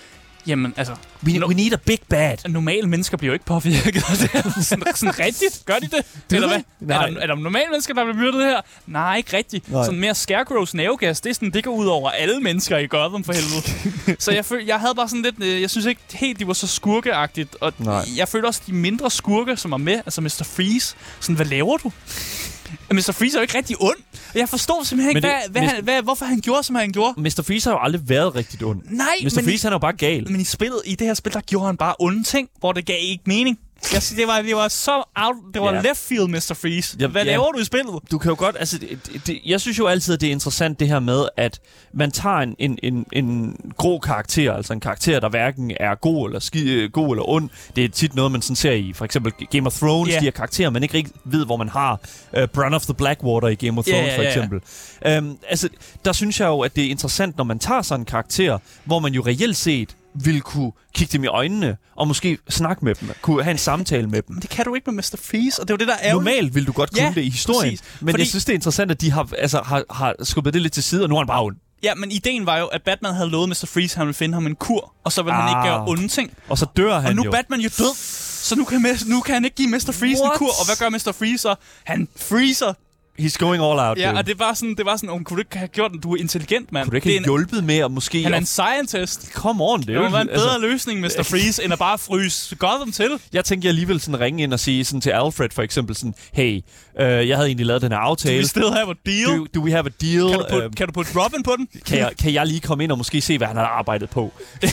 Speaker 2: jamen altså,
Speaker 1: We, we need a big bad.
Speaker 2: normale mennesker bliver jo ikke påvirket af det her. sådan, sådan rigtigt. Gør de det? Eller hvad?
Speaker 1: Nej.
Speaker 2: Er der, er der normale mennesker, der bliver myrdet her? Nej, ikke rigtigt.
Speaker 1: Nej.
Speaker 2: Sådan mere Scarecrows nervegas, det, er sådan, det går ud over alle mennesker i Gotham for helvede. så jeg, føl, jeg havde bare sådan lidt... øh, Jeg synes ikke helt, de var så skurkeagtigt. Og
Speaker 1: Nej.
Speaker 2: jeg følte også, de mindre skurke, som var med, altså Mr. Freeze, sådan, hvad laver du? Mr. Freeze er jo ikke rigtig ond. Jeg forstår simpelthen ikke, hvad,
Speaker 1: det-
Speaker 2: hvad,
Speaker 1: Mr.
Speaker 2: han, hvad, hvorfor han gjorde, som han gjorde.
Speaker 1: Mr. Freeze har jo aldrig været rigtig ond.
Speaker 2: Nej,
Speaker 1: Mr.
Speaker 2: men,
Speaker 1: Freeze, han er jo bare gal.
Speaker 2: men i spillet, i det her spil, der gjorde han bare onde ting, hvor det gav ikke mening. Jeg, synes, det, var, det var så out, det var
Speaker 1: Ja.
Speaker 2: left field, Mr. Freeze.
Speaker 1: Ja,
Speaker 2: Hvad
Speaker 1: ja.
Speaker 2: laver du i spillet?
Speaker 1: Du kan jo godt, altså, det, det- jeg synes jo altid, at det er interessant det her med, at man tager en, en, en, en grå karakter, altså en karakter, der hverken er god eller, ski, god eller ond. Det er tit noget, man sådan ser i for eksempel Game of Thrones,
Speaker 2: Ja.
Speaker 1: de her karakterer, man ikke rigtig ved, hvor man har. Uh, Brun of the Blackwater i Game of Thrones
Speaker 2: ja,
Speaker 1: for
Speaker 2: ja, ja.
Speaker 1: eksempel. Um, altså, der synes jeg jo, at det er interessant, når man tager sådan en karakter, hvor man jo reelt set vil kunne kigge dem i øjnene, og måske snakke med dem, kunne have en samtale med dem.
Speaker 2: Det kan du ikke med Mr. Freeze, og det er jo det, der er
Speaker 1: Normalt vil du godt kunne
Speaker 2: Ja,
Speaker 1: det i historien,
Speaker 2: præcis.
Speaker 1: men
Speaker 2: Fordi-
Speaker 1: jeg synes, det er interessant, at de har, altså, har, har skubbet det lidt til side, og nu er han bare ond.
Speaker 2: Ja, men ideen var jo, at Batman havde lovet Mr. Freeze, at han ville finde ham en kur, og så ville han
Speaker 1: Ah.
Speaker 2: ikke gøre onde ting.
Speaker 1: Og så dør han
Speaker 2: og nu
Speaker 1: jo.
Speaker 2: er Batman jo død, så nu kan, nu kan han ikke give Mr. Freeze
Speaker 1: What?
Speaker 2: en kur. Og hvad gør Mr. Freeze så? Han freezer.
Speaker 1: He's going all out,
Speaker 2: Ja,
Speaker 1: dude.
Speaker 2: og det var sådan, det var sådan, oh, kunne du ikke have gjort den? Du er intelligent, mand.
Speaker 1: Kunne du ikke
Speaker 2: det
Speaker 1: have
Speaker 2: en,
Speaker 1: hjulpet med at måske...
Speaker 2: han er en scientist.
Speaker 1: Come on, dude.
Speaker 2: Det være en bedre
Speaker 1: Altså,
Speaker 2: løsning, Mr. Freeze, end at bare fryse Gotham til.
Speaker 1: jeg tænkte jeg alligevel sådan ringe ind og sige sådan til Alfred for eksempel sådan, hey, øh, jeg havde egentlig lavet den her
Speaker 2: Do
Speaker 1: aftale.
Speaker 2: we still have a deal?
Speaker 1: Do, do we have a deal?
Speaker 2: Kan du, putte,
Speaker 1: Øhm,
Speaker 2: kan du putte Robin på den?
Speaker 1: kan, jeg, kan jeg lige komme ind og måske se, hvad han har arbejdet på?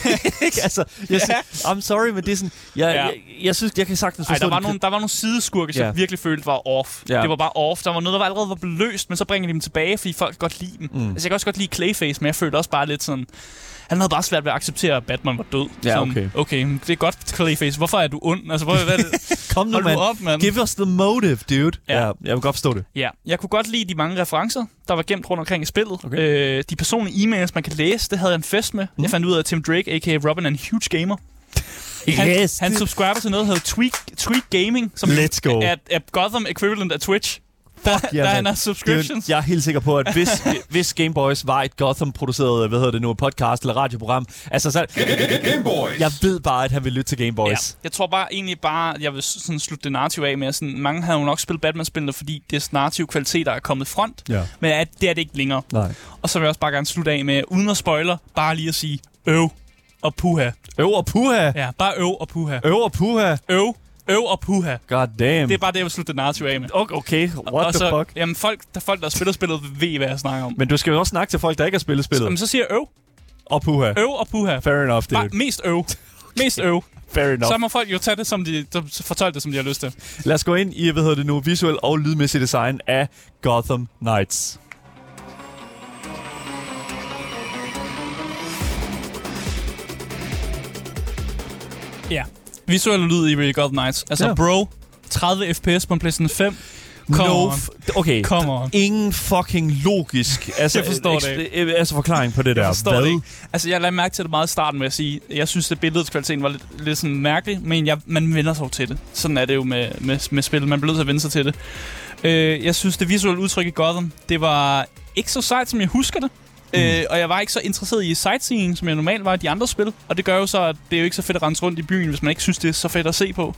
Speaker 1: Altså, jeg
Speaker 2: Ja.
Speaker 1: I'm sorry, men det er sådan... Jeg,
Speaker 2: Ja.
Speaker 1: jeg, jeg synes, jeg kan sagtens
Speaker 2: Ej,
Speaker 1: forstå
Speaker 2: der var, nogle, der var nogle sideskurke, som
Speaker 1: Ja.
Speaker 2: virkelig følte var off.
Speaker 1: Ja.
Speaker 2: Det var bare off. Der var noget, der allerede var beløst, men så bringer de dem tilbage, fordi folk godt lide dem.
Speaker 1: Mm.
Speaker 2: Altså, jeg kan også godt lide Clayface, men jeg følte også bare lidt sådan... Han havde bare svært ved at acceptere, at Batman var død.
Speaker 1: Ja,
Speaker 2: sådan,
Speaker 1: okay.
Speaker 2: Okay, men det er godt, Clayface. Hvorfor er du ond? Altså, hvor, hvad er det?
Speaker 1: Kom nu, mand.
Speaker 2: op, mand.
Speaker 1: Give us the motive, dude.
Speaker 2: Ja.
Speaker 1: Ja. ja, jeg vil godt forstå det.
Speaker 2: Ja, jeg kunne godt lide de mange referencer, der var gemt rundt omkring i spillet.
Speaker 1: Okay.
Speaker 2: Øh, de personlige e-mails, man kan læse, det havde jeg en fest med. Mm. Jeg fandt ud af, at Tim Drake, a.k.a. Robin, er en huge gamer. Han,
Speaker 1: Yes.
Speaker 2: han subscriber til noget, der hedder Tweak, Tweak Gaming, som
Speaker 1: Let's go.
Speaker 2: er, er Gotham equivalent af Twitch. Der,
Speaker 1: ja,
Speaker 2: der han har
Speaker 1: Det er
Speaker 2: subscriptions.
Speaker 1: jo- Jeg er helt sikker på, at hvis, hvis Game Boys var et Gotham-produceret, hvad hedder det nu, podcast eller radioprogram, altså så...
Speaker 3: Game Boys.
Speaker 1: Jeg ved bare, at han vil lytte til Game Boys.
Speaker 2: Ja, jeg tror bare egentlig bare, jeg vil sådan slutte det narrativ af med, at sådan, mange har jo nok spillet Batman-spillene, fordi det narrativ kvalitet, der er kommet front.
Speaker 1: Ja.
Speaker 2: Men at, det er det ikke længere.
Speaker 1: Nej.
Speaker 2: Og så vil jeg også bare gerne slutte af med, uden at spoiler, bare lige at sige øv og puha.
Speaker 1: Øv og puha.
Speaker 2: Ja, bare øv og puha.
Speaker 1: Øv og puha.
Speaker 2: Øv, øv og puha.
Speaker 1: God damn.
Speaker 2: Det er bare det, jeg vil slutte det narrativ af med.
Speaker 1: Okay, okay. what
Speaker 2: og
Speaker 1: the
Speaker 2: så,
Speaker 1: fuck?
Speaker 2: Jamen, folk, der, folk, der spiller spillet, ved, hvad jeg snakker om.
Speaker 1: Men du skal jo også snakke til folk, der ikke har spillet spillet.
Speaker 2: Jamen, så siger jeg øv,
Speaker 1: Og puha.
Speaker 2: øv og puha.
Speaker 1: Fair enough,
Speaker 2: Bare
Speaker 1: dude.
Speaker 2: mest øv. Mest øv.
Speaker 1: Fair enough.
Speaker 2: Så må folk jo tage det, som de, så fortolke det, som de har lyst til.
Speaker 1: Lad os gå ind i, hvad hedder det nu, visuel og lydmæssig design af Gotham Knights.
Speaker 2: Ja. Visuelle lyd i Really God Nights. Altså,
Speaker 1: Ja.
Speaker 2: bro, 30 fps på en PlayStation 5. Come
Speaker 1: no okay.
Speaker 2: Come on.
Speaker 1: Ingen fucking logisk altså,
Speaker 2: Jeg forstår det
Speaker 1: eks- øh, altså forklaring på det der.
Speaker 2: Jeg forstår
Speaker 1: Hvad?
Speaker 2: det ikke. Altså, jeg lagde mærke til det meget i starten med at sige, jeg synes, at billedets kvalitet var lidt, lidt sådan mærkelig, men jeg, man vender sig jo til det. Sådan er det jo med, med, med spil. Man bliver nødt til at vende sig til det. Øh, jeg synes, det visuelle udtryk i Gotham, det var ikke så sejt, som jeg husker det. Mm. Øh, og jeg var ikke så interesseret i sightseeing, som jeg normalt var i de andre spil. Og det gør jo så, at det er jo ikke så fedt at rense rundt i byen, hvis man ikke synes, det er så fedt at se på.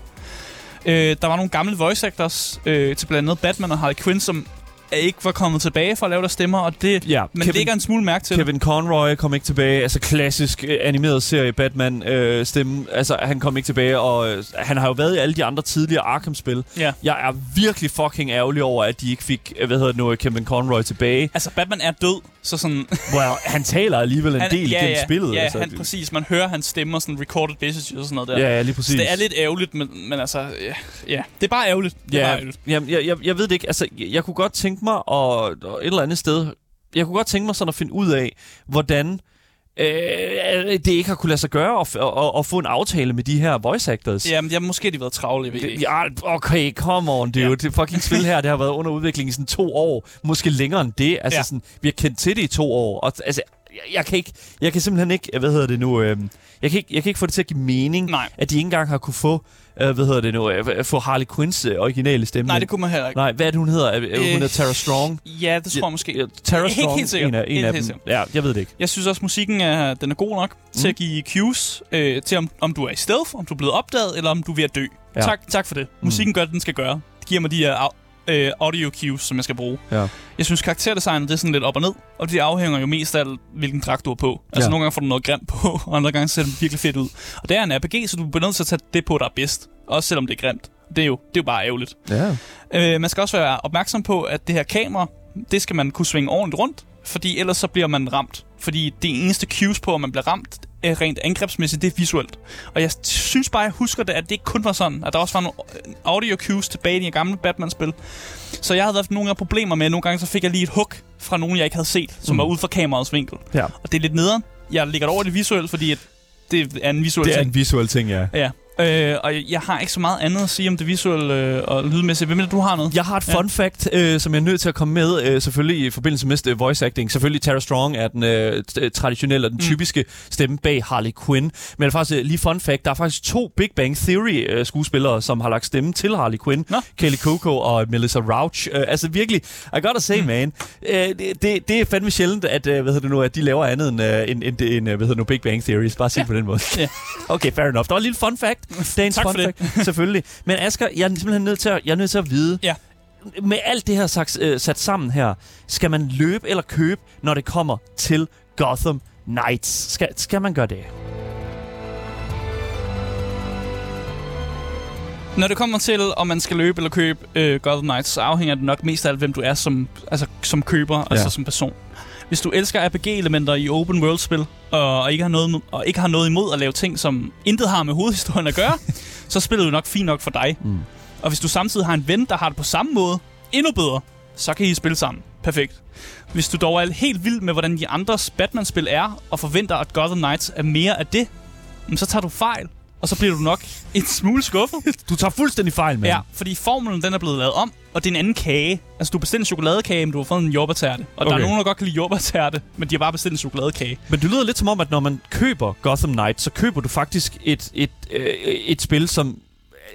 Speaker 2: Øh, der var nogle gamle voice actors øh, til blandt andet Batman og Harley Quinn, som ikke var kommet tilbage for at lave deres stemmer, og det,
Speaker 1: Ja,
Speaker 2: men
Speaker 1: Kevin-
Speaker 2: det ligger en smule mærke til. det.
Speaker 1: Kevin Conroy kom ikke tilbage. Altså klassisk øh, animeret serie Batman øh, stemme. Altså han kom ikke tilbage, og øh, han har jo været i alle de andre tidligere Arkham-spil.
Speaker 2: Ja.
Speaker 1: Jeg er virkelig fucking ærgerlig over, at de ikke fik, øh, hvad hedder det nu, Kevin Conroy tilbage.
Speaker 2: Altså, Batman er død, så sådan...
Speaker 1: well, han taler alligevel en
Speaker 2: han,
Speaker 1: del
Speaker 2: ja,
Speaker 1: gennem
Speaker 2: ja,
Speaker 1: spillet.
Speaker 2: Ja,
Speaker 1: altså.
Speaker 2: han, præcis. Man hører hans stemmer, sådan recorded messages og sådan noget der.
Speaker 1: Ja, ja, lige præcis.
Speaker 2: Så det er lidt ærgerligt, men, men altså... Ja, ja, det er bare ærgerligt. Det er
Speaker 1: Ja,
Speaker 2: bare ærgerligt.
Speaker 1: jamen, jeg, jeg, jeg ved det ikke. Altså, jeg, jeg kunne godt tænke mig, og, og et eller andet sted, jeg kunne godt tænke mig sådan at finde ud af, hvordan øh, det ikke har kunne lade sig gøre at, at, at få en aftale med de her voice actors.
Speaker 2: Jamen, ja, måske har de været travle, jeg ved ikke.
Speaker 1: Ja, okay, come on, dude. Ja. Det fucking spil her, det har været under udvikling i sådan to år. Måske længere end det. Altså
Speaker 2: Ja.
Speaker 1: sådan, vi har kendt til det i to år. Og, altså, jeg, jeg, kan ikke, jeg kan simpelthen ikke, hvad hedder det nu, øh, jeg, kan ikke, jeg kan ikke få det til at give mening,
Speaker 2: Nej.
Speaker 1: at de ikke engang har kunne få, øh, hvad hedder det nu, øh, få Harley Quinns øh, originale stemme.
Speaker 2: Nej, det kunne man heller ikke.
Speaker 1: Nej, hvad er det, hun hedder? Øh, hun
Speaker 2: Øh,
Speaker 1: hedder Tara Strong.
Speaker 2: Ja, det tror jeg måske.
Speaker 1: Ja, Tara
Speaker 2: Helt-
Speaker 1: Strong,
Speaker 2: helt sikkert.
Speaker 1: en af, en
Speaker 2: Helt-
Speaker 1: af
Speaker 2: helt
Speaker 1: dem. Ja, jeg ved det ikke.
Speaker 2: Jeg synes også, musikken er, den er god nok mm. til at give cues øh, til, om, om du er i stealth, om du er blevet opdaget, eller om du er ved at dø.
Speaker 1: Ja.
Speaker 2: Tak, tak for det. Musikken gør det, den skal gøre. Det giver mig de her øh, audio cues, som jeg skal bruge.
Speaker 1: Ja.
Speaker 2: Jeg synes, karakterdesignet det er sådan lidt op og ned, og det afhænger jo mest af, hvilken dragt du har på. Altså,
Speaker 1: Ja.
Speaker 2: nogle gange får du noget grimt på, og andre gange ser det virkelig fedt ud. Og det er en RPG, så du bliver nødt til at tage det på, der er bedst. Også selvom det er grimt. Det er jo, det er jo bare ærgerligt.
Speaker 1: Ja.
Speaker 2: Øh, man skal også være opmærksom på, at det her kamera, det skal man kunne svinge ordentligt rundt, fordi ellers så bliver man ramt. Fordi det eneste cues på, at man bliver ramt, rent angrebsmæssigt, det er visuelt. Og jeg synes bare, jeg husker det, at det ikke kun var sådan, at der også var nogle øh, audio cues tilbage i de gamle Batman-spil. Så jeg havde haft nogle gange problemer med, at nogle gange så fik jeg lige et hook fra nogen, jeg ikke havde set, som
Speaker 1: Mm.
Speaker 2: var ud fra kameraets vinkel.
Speaker 1: ja.
Speaker 2: Og det er lidt nederen. Jeg lægger det over det visuelle, fordi at det er en visuel
Speaker 1: Det er
Speaker 2: ting.
Speaker 1: en visuel ting, ja.
Speaker 2: Ja. Øh, og jeg har ikke så meget andet at sige om det visuelle øh, og lydmæssige. Hvem er det, du har noget?
Speaker 1: Jeg har et fun fact, øh, som jeg er nødt til at komme med, øh, selvfølgelig i forbindelse med øh, voice acting. Selvfølgelig Tara Strong er den øh, t- traditionelle og den
Speaker 2: Mm.
Speaker 1: typiske stemme bag Harley Quinn. Men vil faktisk øh, lige fun fact, der er faktisk to Big Bang Theory øh, skuespillere, som har lagt stemme til Harley Quinn.
Speaker 2: Nå.
Speaker 1: Kelly Coco og Melissa Rauch. Øh, altså virkelig, I gotta say,
Speaker 2: Mm.
Speaker 1: man, øh, det, det, det er fandme sjældent, at, øh, hvad hedder det nu, at de laver andet end, øh, end, end, end øh, hvad hedder det nu, Big Bang Theory. Bare sige
Speaker 2: Ja.
Speaker 1: ja. på den måde.
Speaker 2: Ja.
Speaker 1: Okay, fair enough. Der var en lille fun fact. Dagens
Speaker 2: Tak
Speaker 1: fun
Speaker 2: for det.
Speaker 1: fact, selvfølgelig. Men Asger, jeg er simpelthen nødt til at, jeg er nødt til at vide,
Speaker 2: Ja.
Speaker 1: med alt det her sagt, øh, sat sammen her, skal man løbe eller købe, når det kommer til Gotham Knights? Skal, skal man gøre det?
Speaker 2: Når det kommer til, om man skal løbe eller købe øh, Gotham Knights, så afhænger det nok mest af alt, hvem du er som, altså, som køber, ja. altså som person. Hvis du elsker RPG-elementer i open world-spil, og, og, ikke har noget, og ikke har noget imod at lave ting, som intet har med hovedhistorien at gøre, så spiller det nok fint nok for dig.
Speaker 1: Mm.
Speaker 2: Og hvis du samtidig har en ven, der har det på samme måde, endnu bedre, så kan I spille sammen. Perfekt. Hvis du dog er helt vild med, hvordan de andres Batman-spil er, og forventer, at Gotham Knights er mere af det, så tager du fejl. Og så bliver du nok en smule skuffet.
Speaker 1: Du tager fuldstændig fejl, mand.
Speaker 2: Ja, fordi formelen den er blevet lavet om, og det er en anden kage. Altså, du har bestilt en chokoladekage, men du har fået en jordbærtærte. Og okay. der er nogen, der godt kan lide jordbærtærte, men de har bare bestilt en chokoladekage.
Speaker 1: Men det lyder lidt som om, at når man køber Gotham Knights, så køber du faktisk et, et, øh, et spil, som...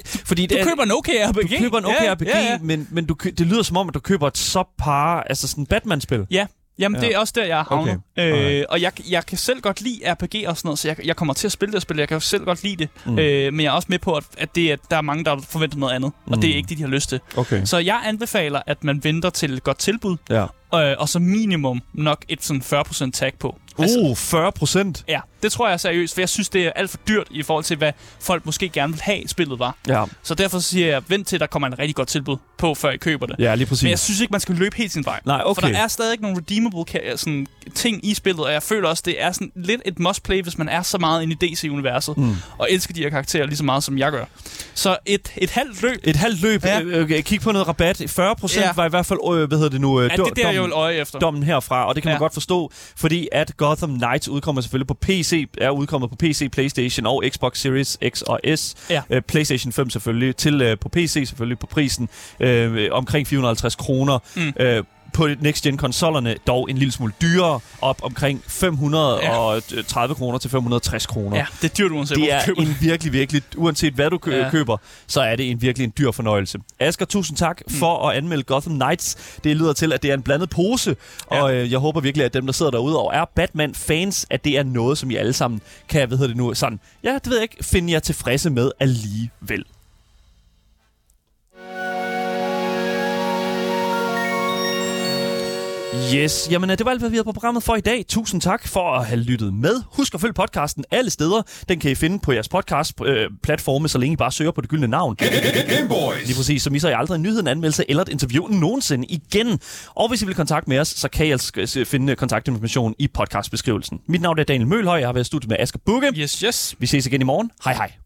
Speaker 1: Fordi
Speaker 2: Du
Speaker 1: det er,
Speaker 2: køber en okay RPG.
Speaker 1: du køber en okay
Speaker 2: ja,
Speaker 1: RPG,
Speaker 2: Ja, ja.
Speaker 1: men, men du, det lyder som om, at du køber et subpar, altså sådan Batman-spil.
Speaker 2: ja. Jamen,
Speaker 1: Ja.
Speaker 2: det er også der, jeg er havnet.
Speaker 1: Okay.
Speaker 2: Øh, og jeg, jeg kan selv godt lide RPG og sådan noget, så jeg, jeg kommer til at spille det spil. Jeg kan selv godt lide det.
Speaker 1: Mm.
Speaker 2: Mm. Øh, men jeg er også med på, at, at, det, at der er mange, der forventer noget andet. Og
Speaker 1: Mm.
Speaker 2: det er ikke det, de har lyst til.
Speaker 1: Okay.
Speaker 2: Så jeg anbefaler, at man venter til et godt tilbud.
Speaker 1: Ja.
Speaker 2: Øh, og så minimum nok et sådan 40% tag på.
Speaker 1: Uh, 40 procent.
Speaker 2: Ja, det tror jeg er seriøst, for jeg synes, det er alt for dyrt i forhold til, hvad folk måske gerne vil have, spillet var.
Speaker 1: Ja.
Speaker 2: Så derfor siger jeg, vent til, der kommer en rigtig godt tilbud på, før I køber det.
Speaker 1: ja, lige præcis.
Speaker 2: Men jeg synes ikke, man skal løbe helt sin vej.
Speaker 1: Nej, okay.
Speaker 2: For der er stadig ikke nogle redeemable sådan, ting i spillet, og jeg føler også, det er sådan lidt et must-play, hvis man er så meget inde i DC-universet,
Speaker 1: Mm.
Speaker 2: og elsker de her karakterer lige så meget, som jeg gør. Så et, et halvt løb,
Speaker 1: Et halvt løb.
Speaker 2: Ja.
Speaker 1: Ja. Øh, kig på noget rabat. 40 procent
Speaker 2: Ja.
Speaker 1: ja. var i hvert fald, øh, hvad hedder det nu, øh,
Speaker 2: er
Speaker 1: do-
Speaker 2: det der, jeg
Speaker 1: dommen-
Speaker 2: vil øje efter.
Speaker 1: dommen herfra, og det kan man
Speaker 2: Ja.
Speaker 1: godt forstå, fordi at Gotham Knights udkommer selvfølgelig på PC, er udkommet på PC, PlayStation og Xbox Series X og S.
Speaker 2: Ja.
Speaker 1: Øh, PlayStation 5 selvfølgelig, til øh, på PC selvfølgelig på prisen, øh, omkring 450 kroner.
Speaker 2: Mm.
Speaker 1: Øh, på next gen konsollerne dog en lille smule dyrere, op omkring 530 kroner til 560 kroner.
Speaker 2: Ja, det er dyrt uanset,
Speaker 1: Det er
Speaker 2: køber
Speaker 1: en virkelig, virkelig, uanset hvad du kø-
Speaker 2: Ja.
Speaker 1: ja. køber, så er det en virkelig en dyr fornøjelse. Asger, tusind tak mm. for at anmelde Gotham Knights. Det lyder til, at det er en blandet pose,
Speaker 2: Ja.
Speaker 1: og øh, jeg håber virkelig, at dem, der sidder derude og er Batman-fans, at det er noget, som I alle sammen kan, hvad hedder det nu, sådan, ja, det ved jeg ikke, finde jer tilfredse med alligevel. Yes, jamen øh, det var alt, hvad vi havde på programmet for i dag. Tusind tak for at have lyttet med. Husk at følge podcasten alle steder. Den kan I finde på jeres podcast-platforme, så længe I bare søger på det gyldne navn.
Speaker 3: Gameboys.
Speaker 1: Lige præcis, så misser I aldrig en nyhed, en anmeldelse eller et interview nogensinde igen. Og hvis I vil kontakte med os, så kan I altså øh, finde kontaktinformation i podcastbeskrivelsen. Mit navn er Daniel Mølhøj, jeg har været i studiet med Asger Bukke.
Speaker 2: Yes, yes.
Speaker 1: Vi ses igen i morgen. Hej hej.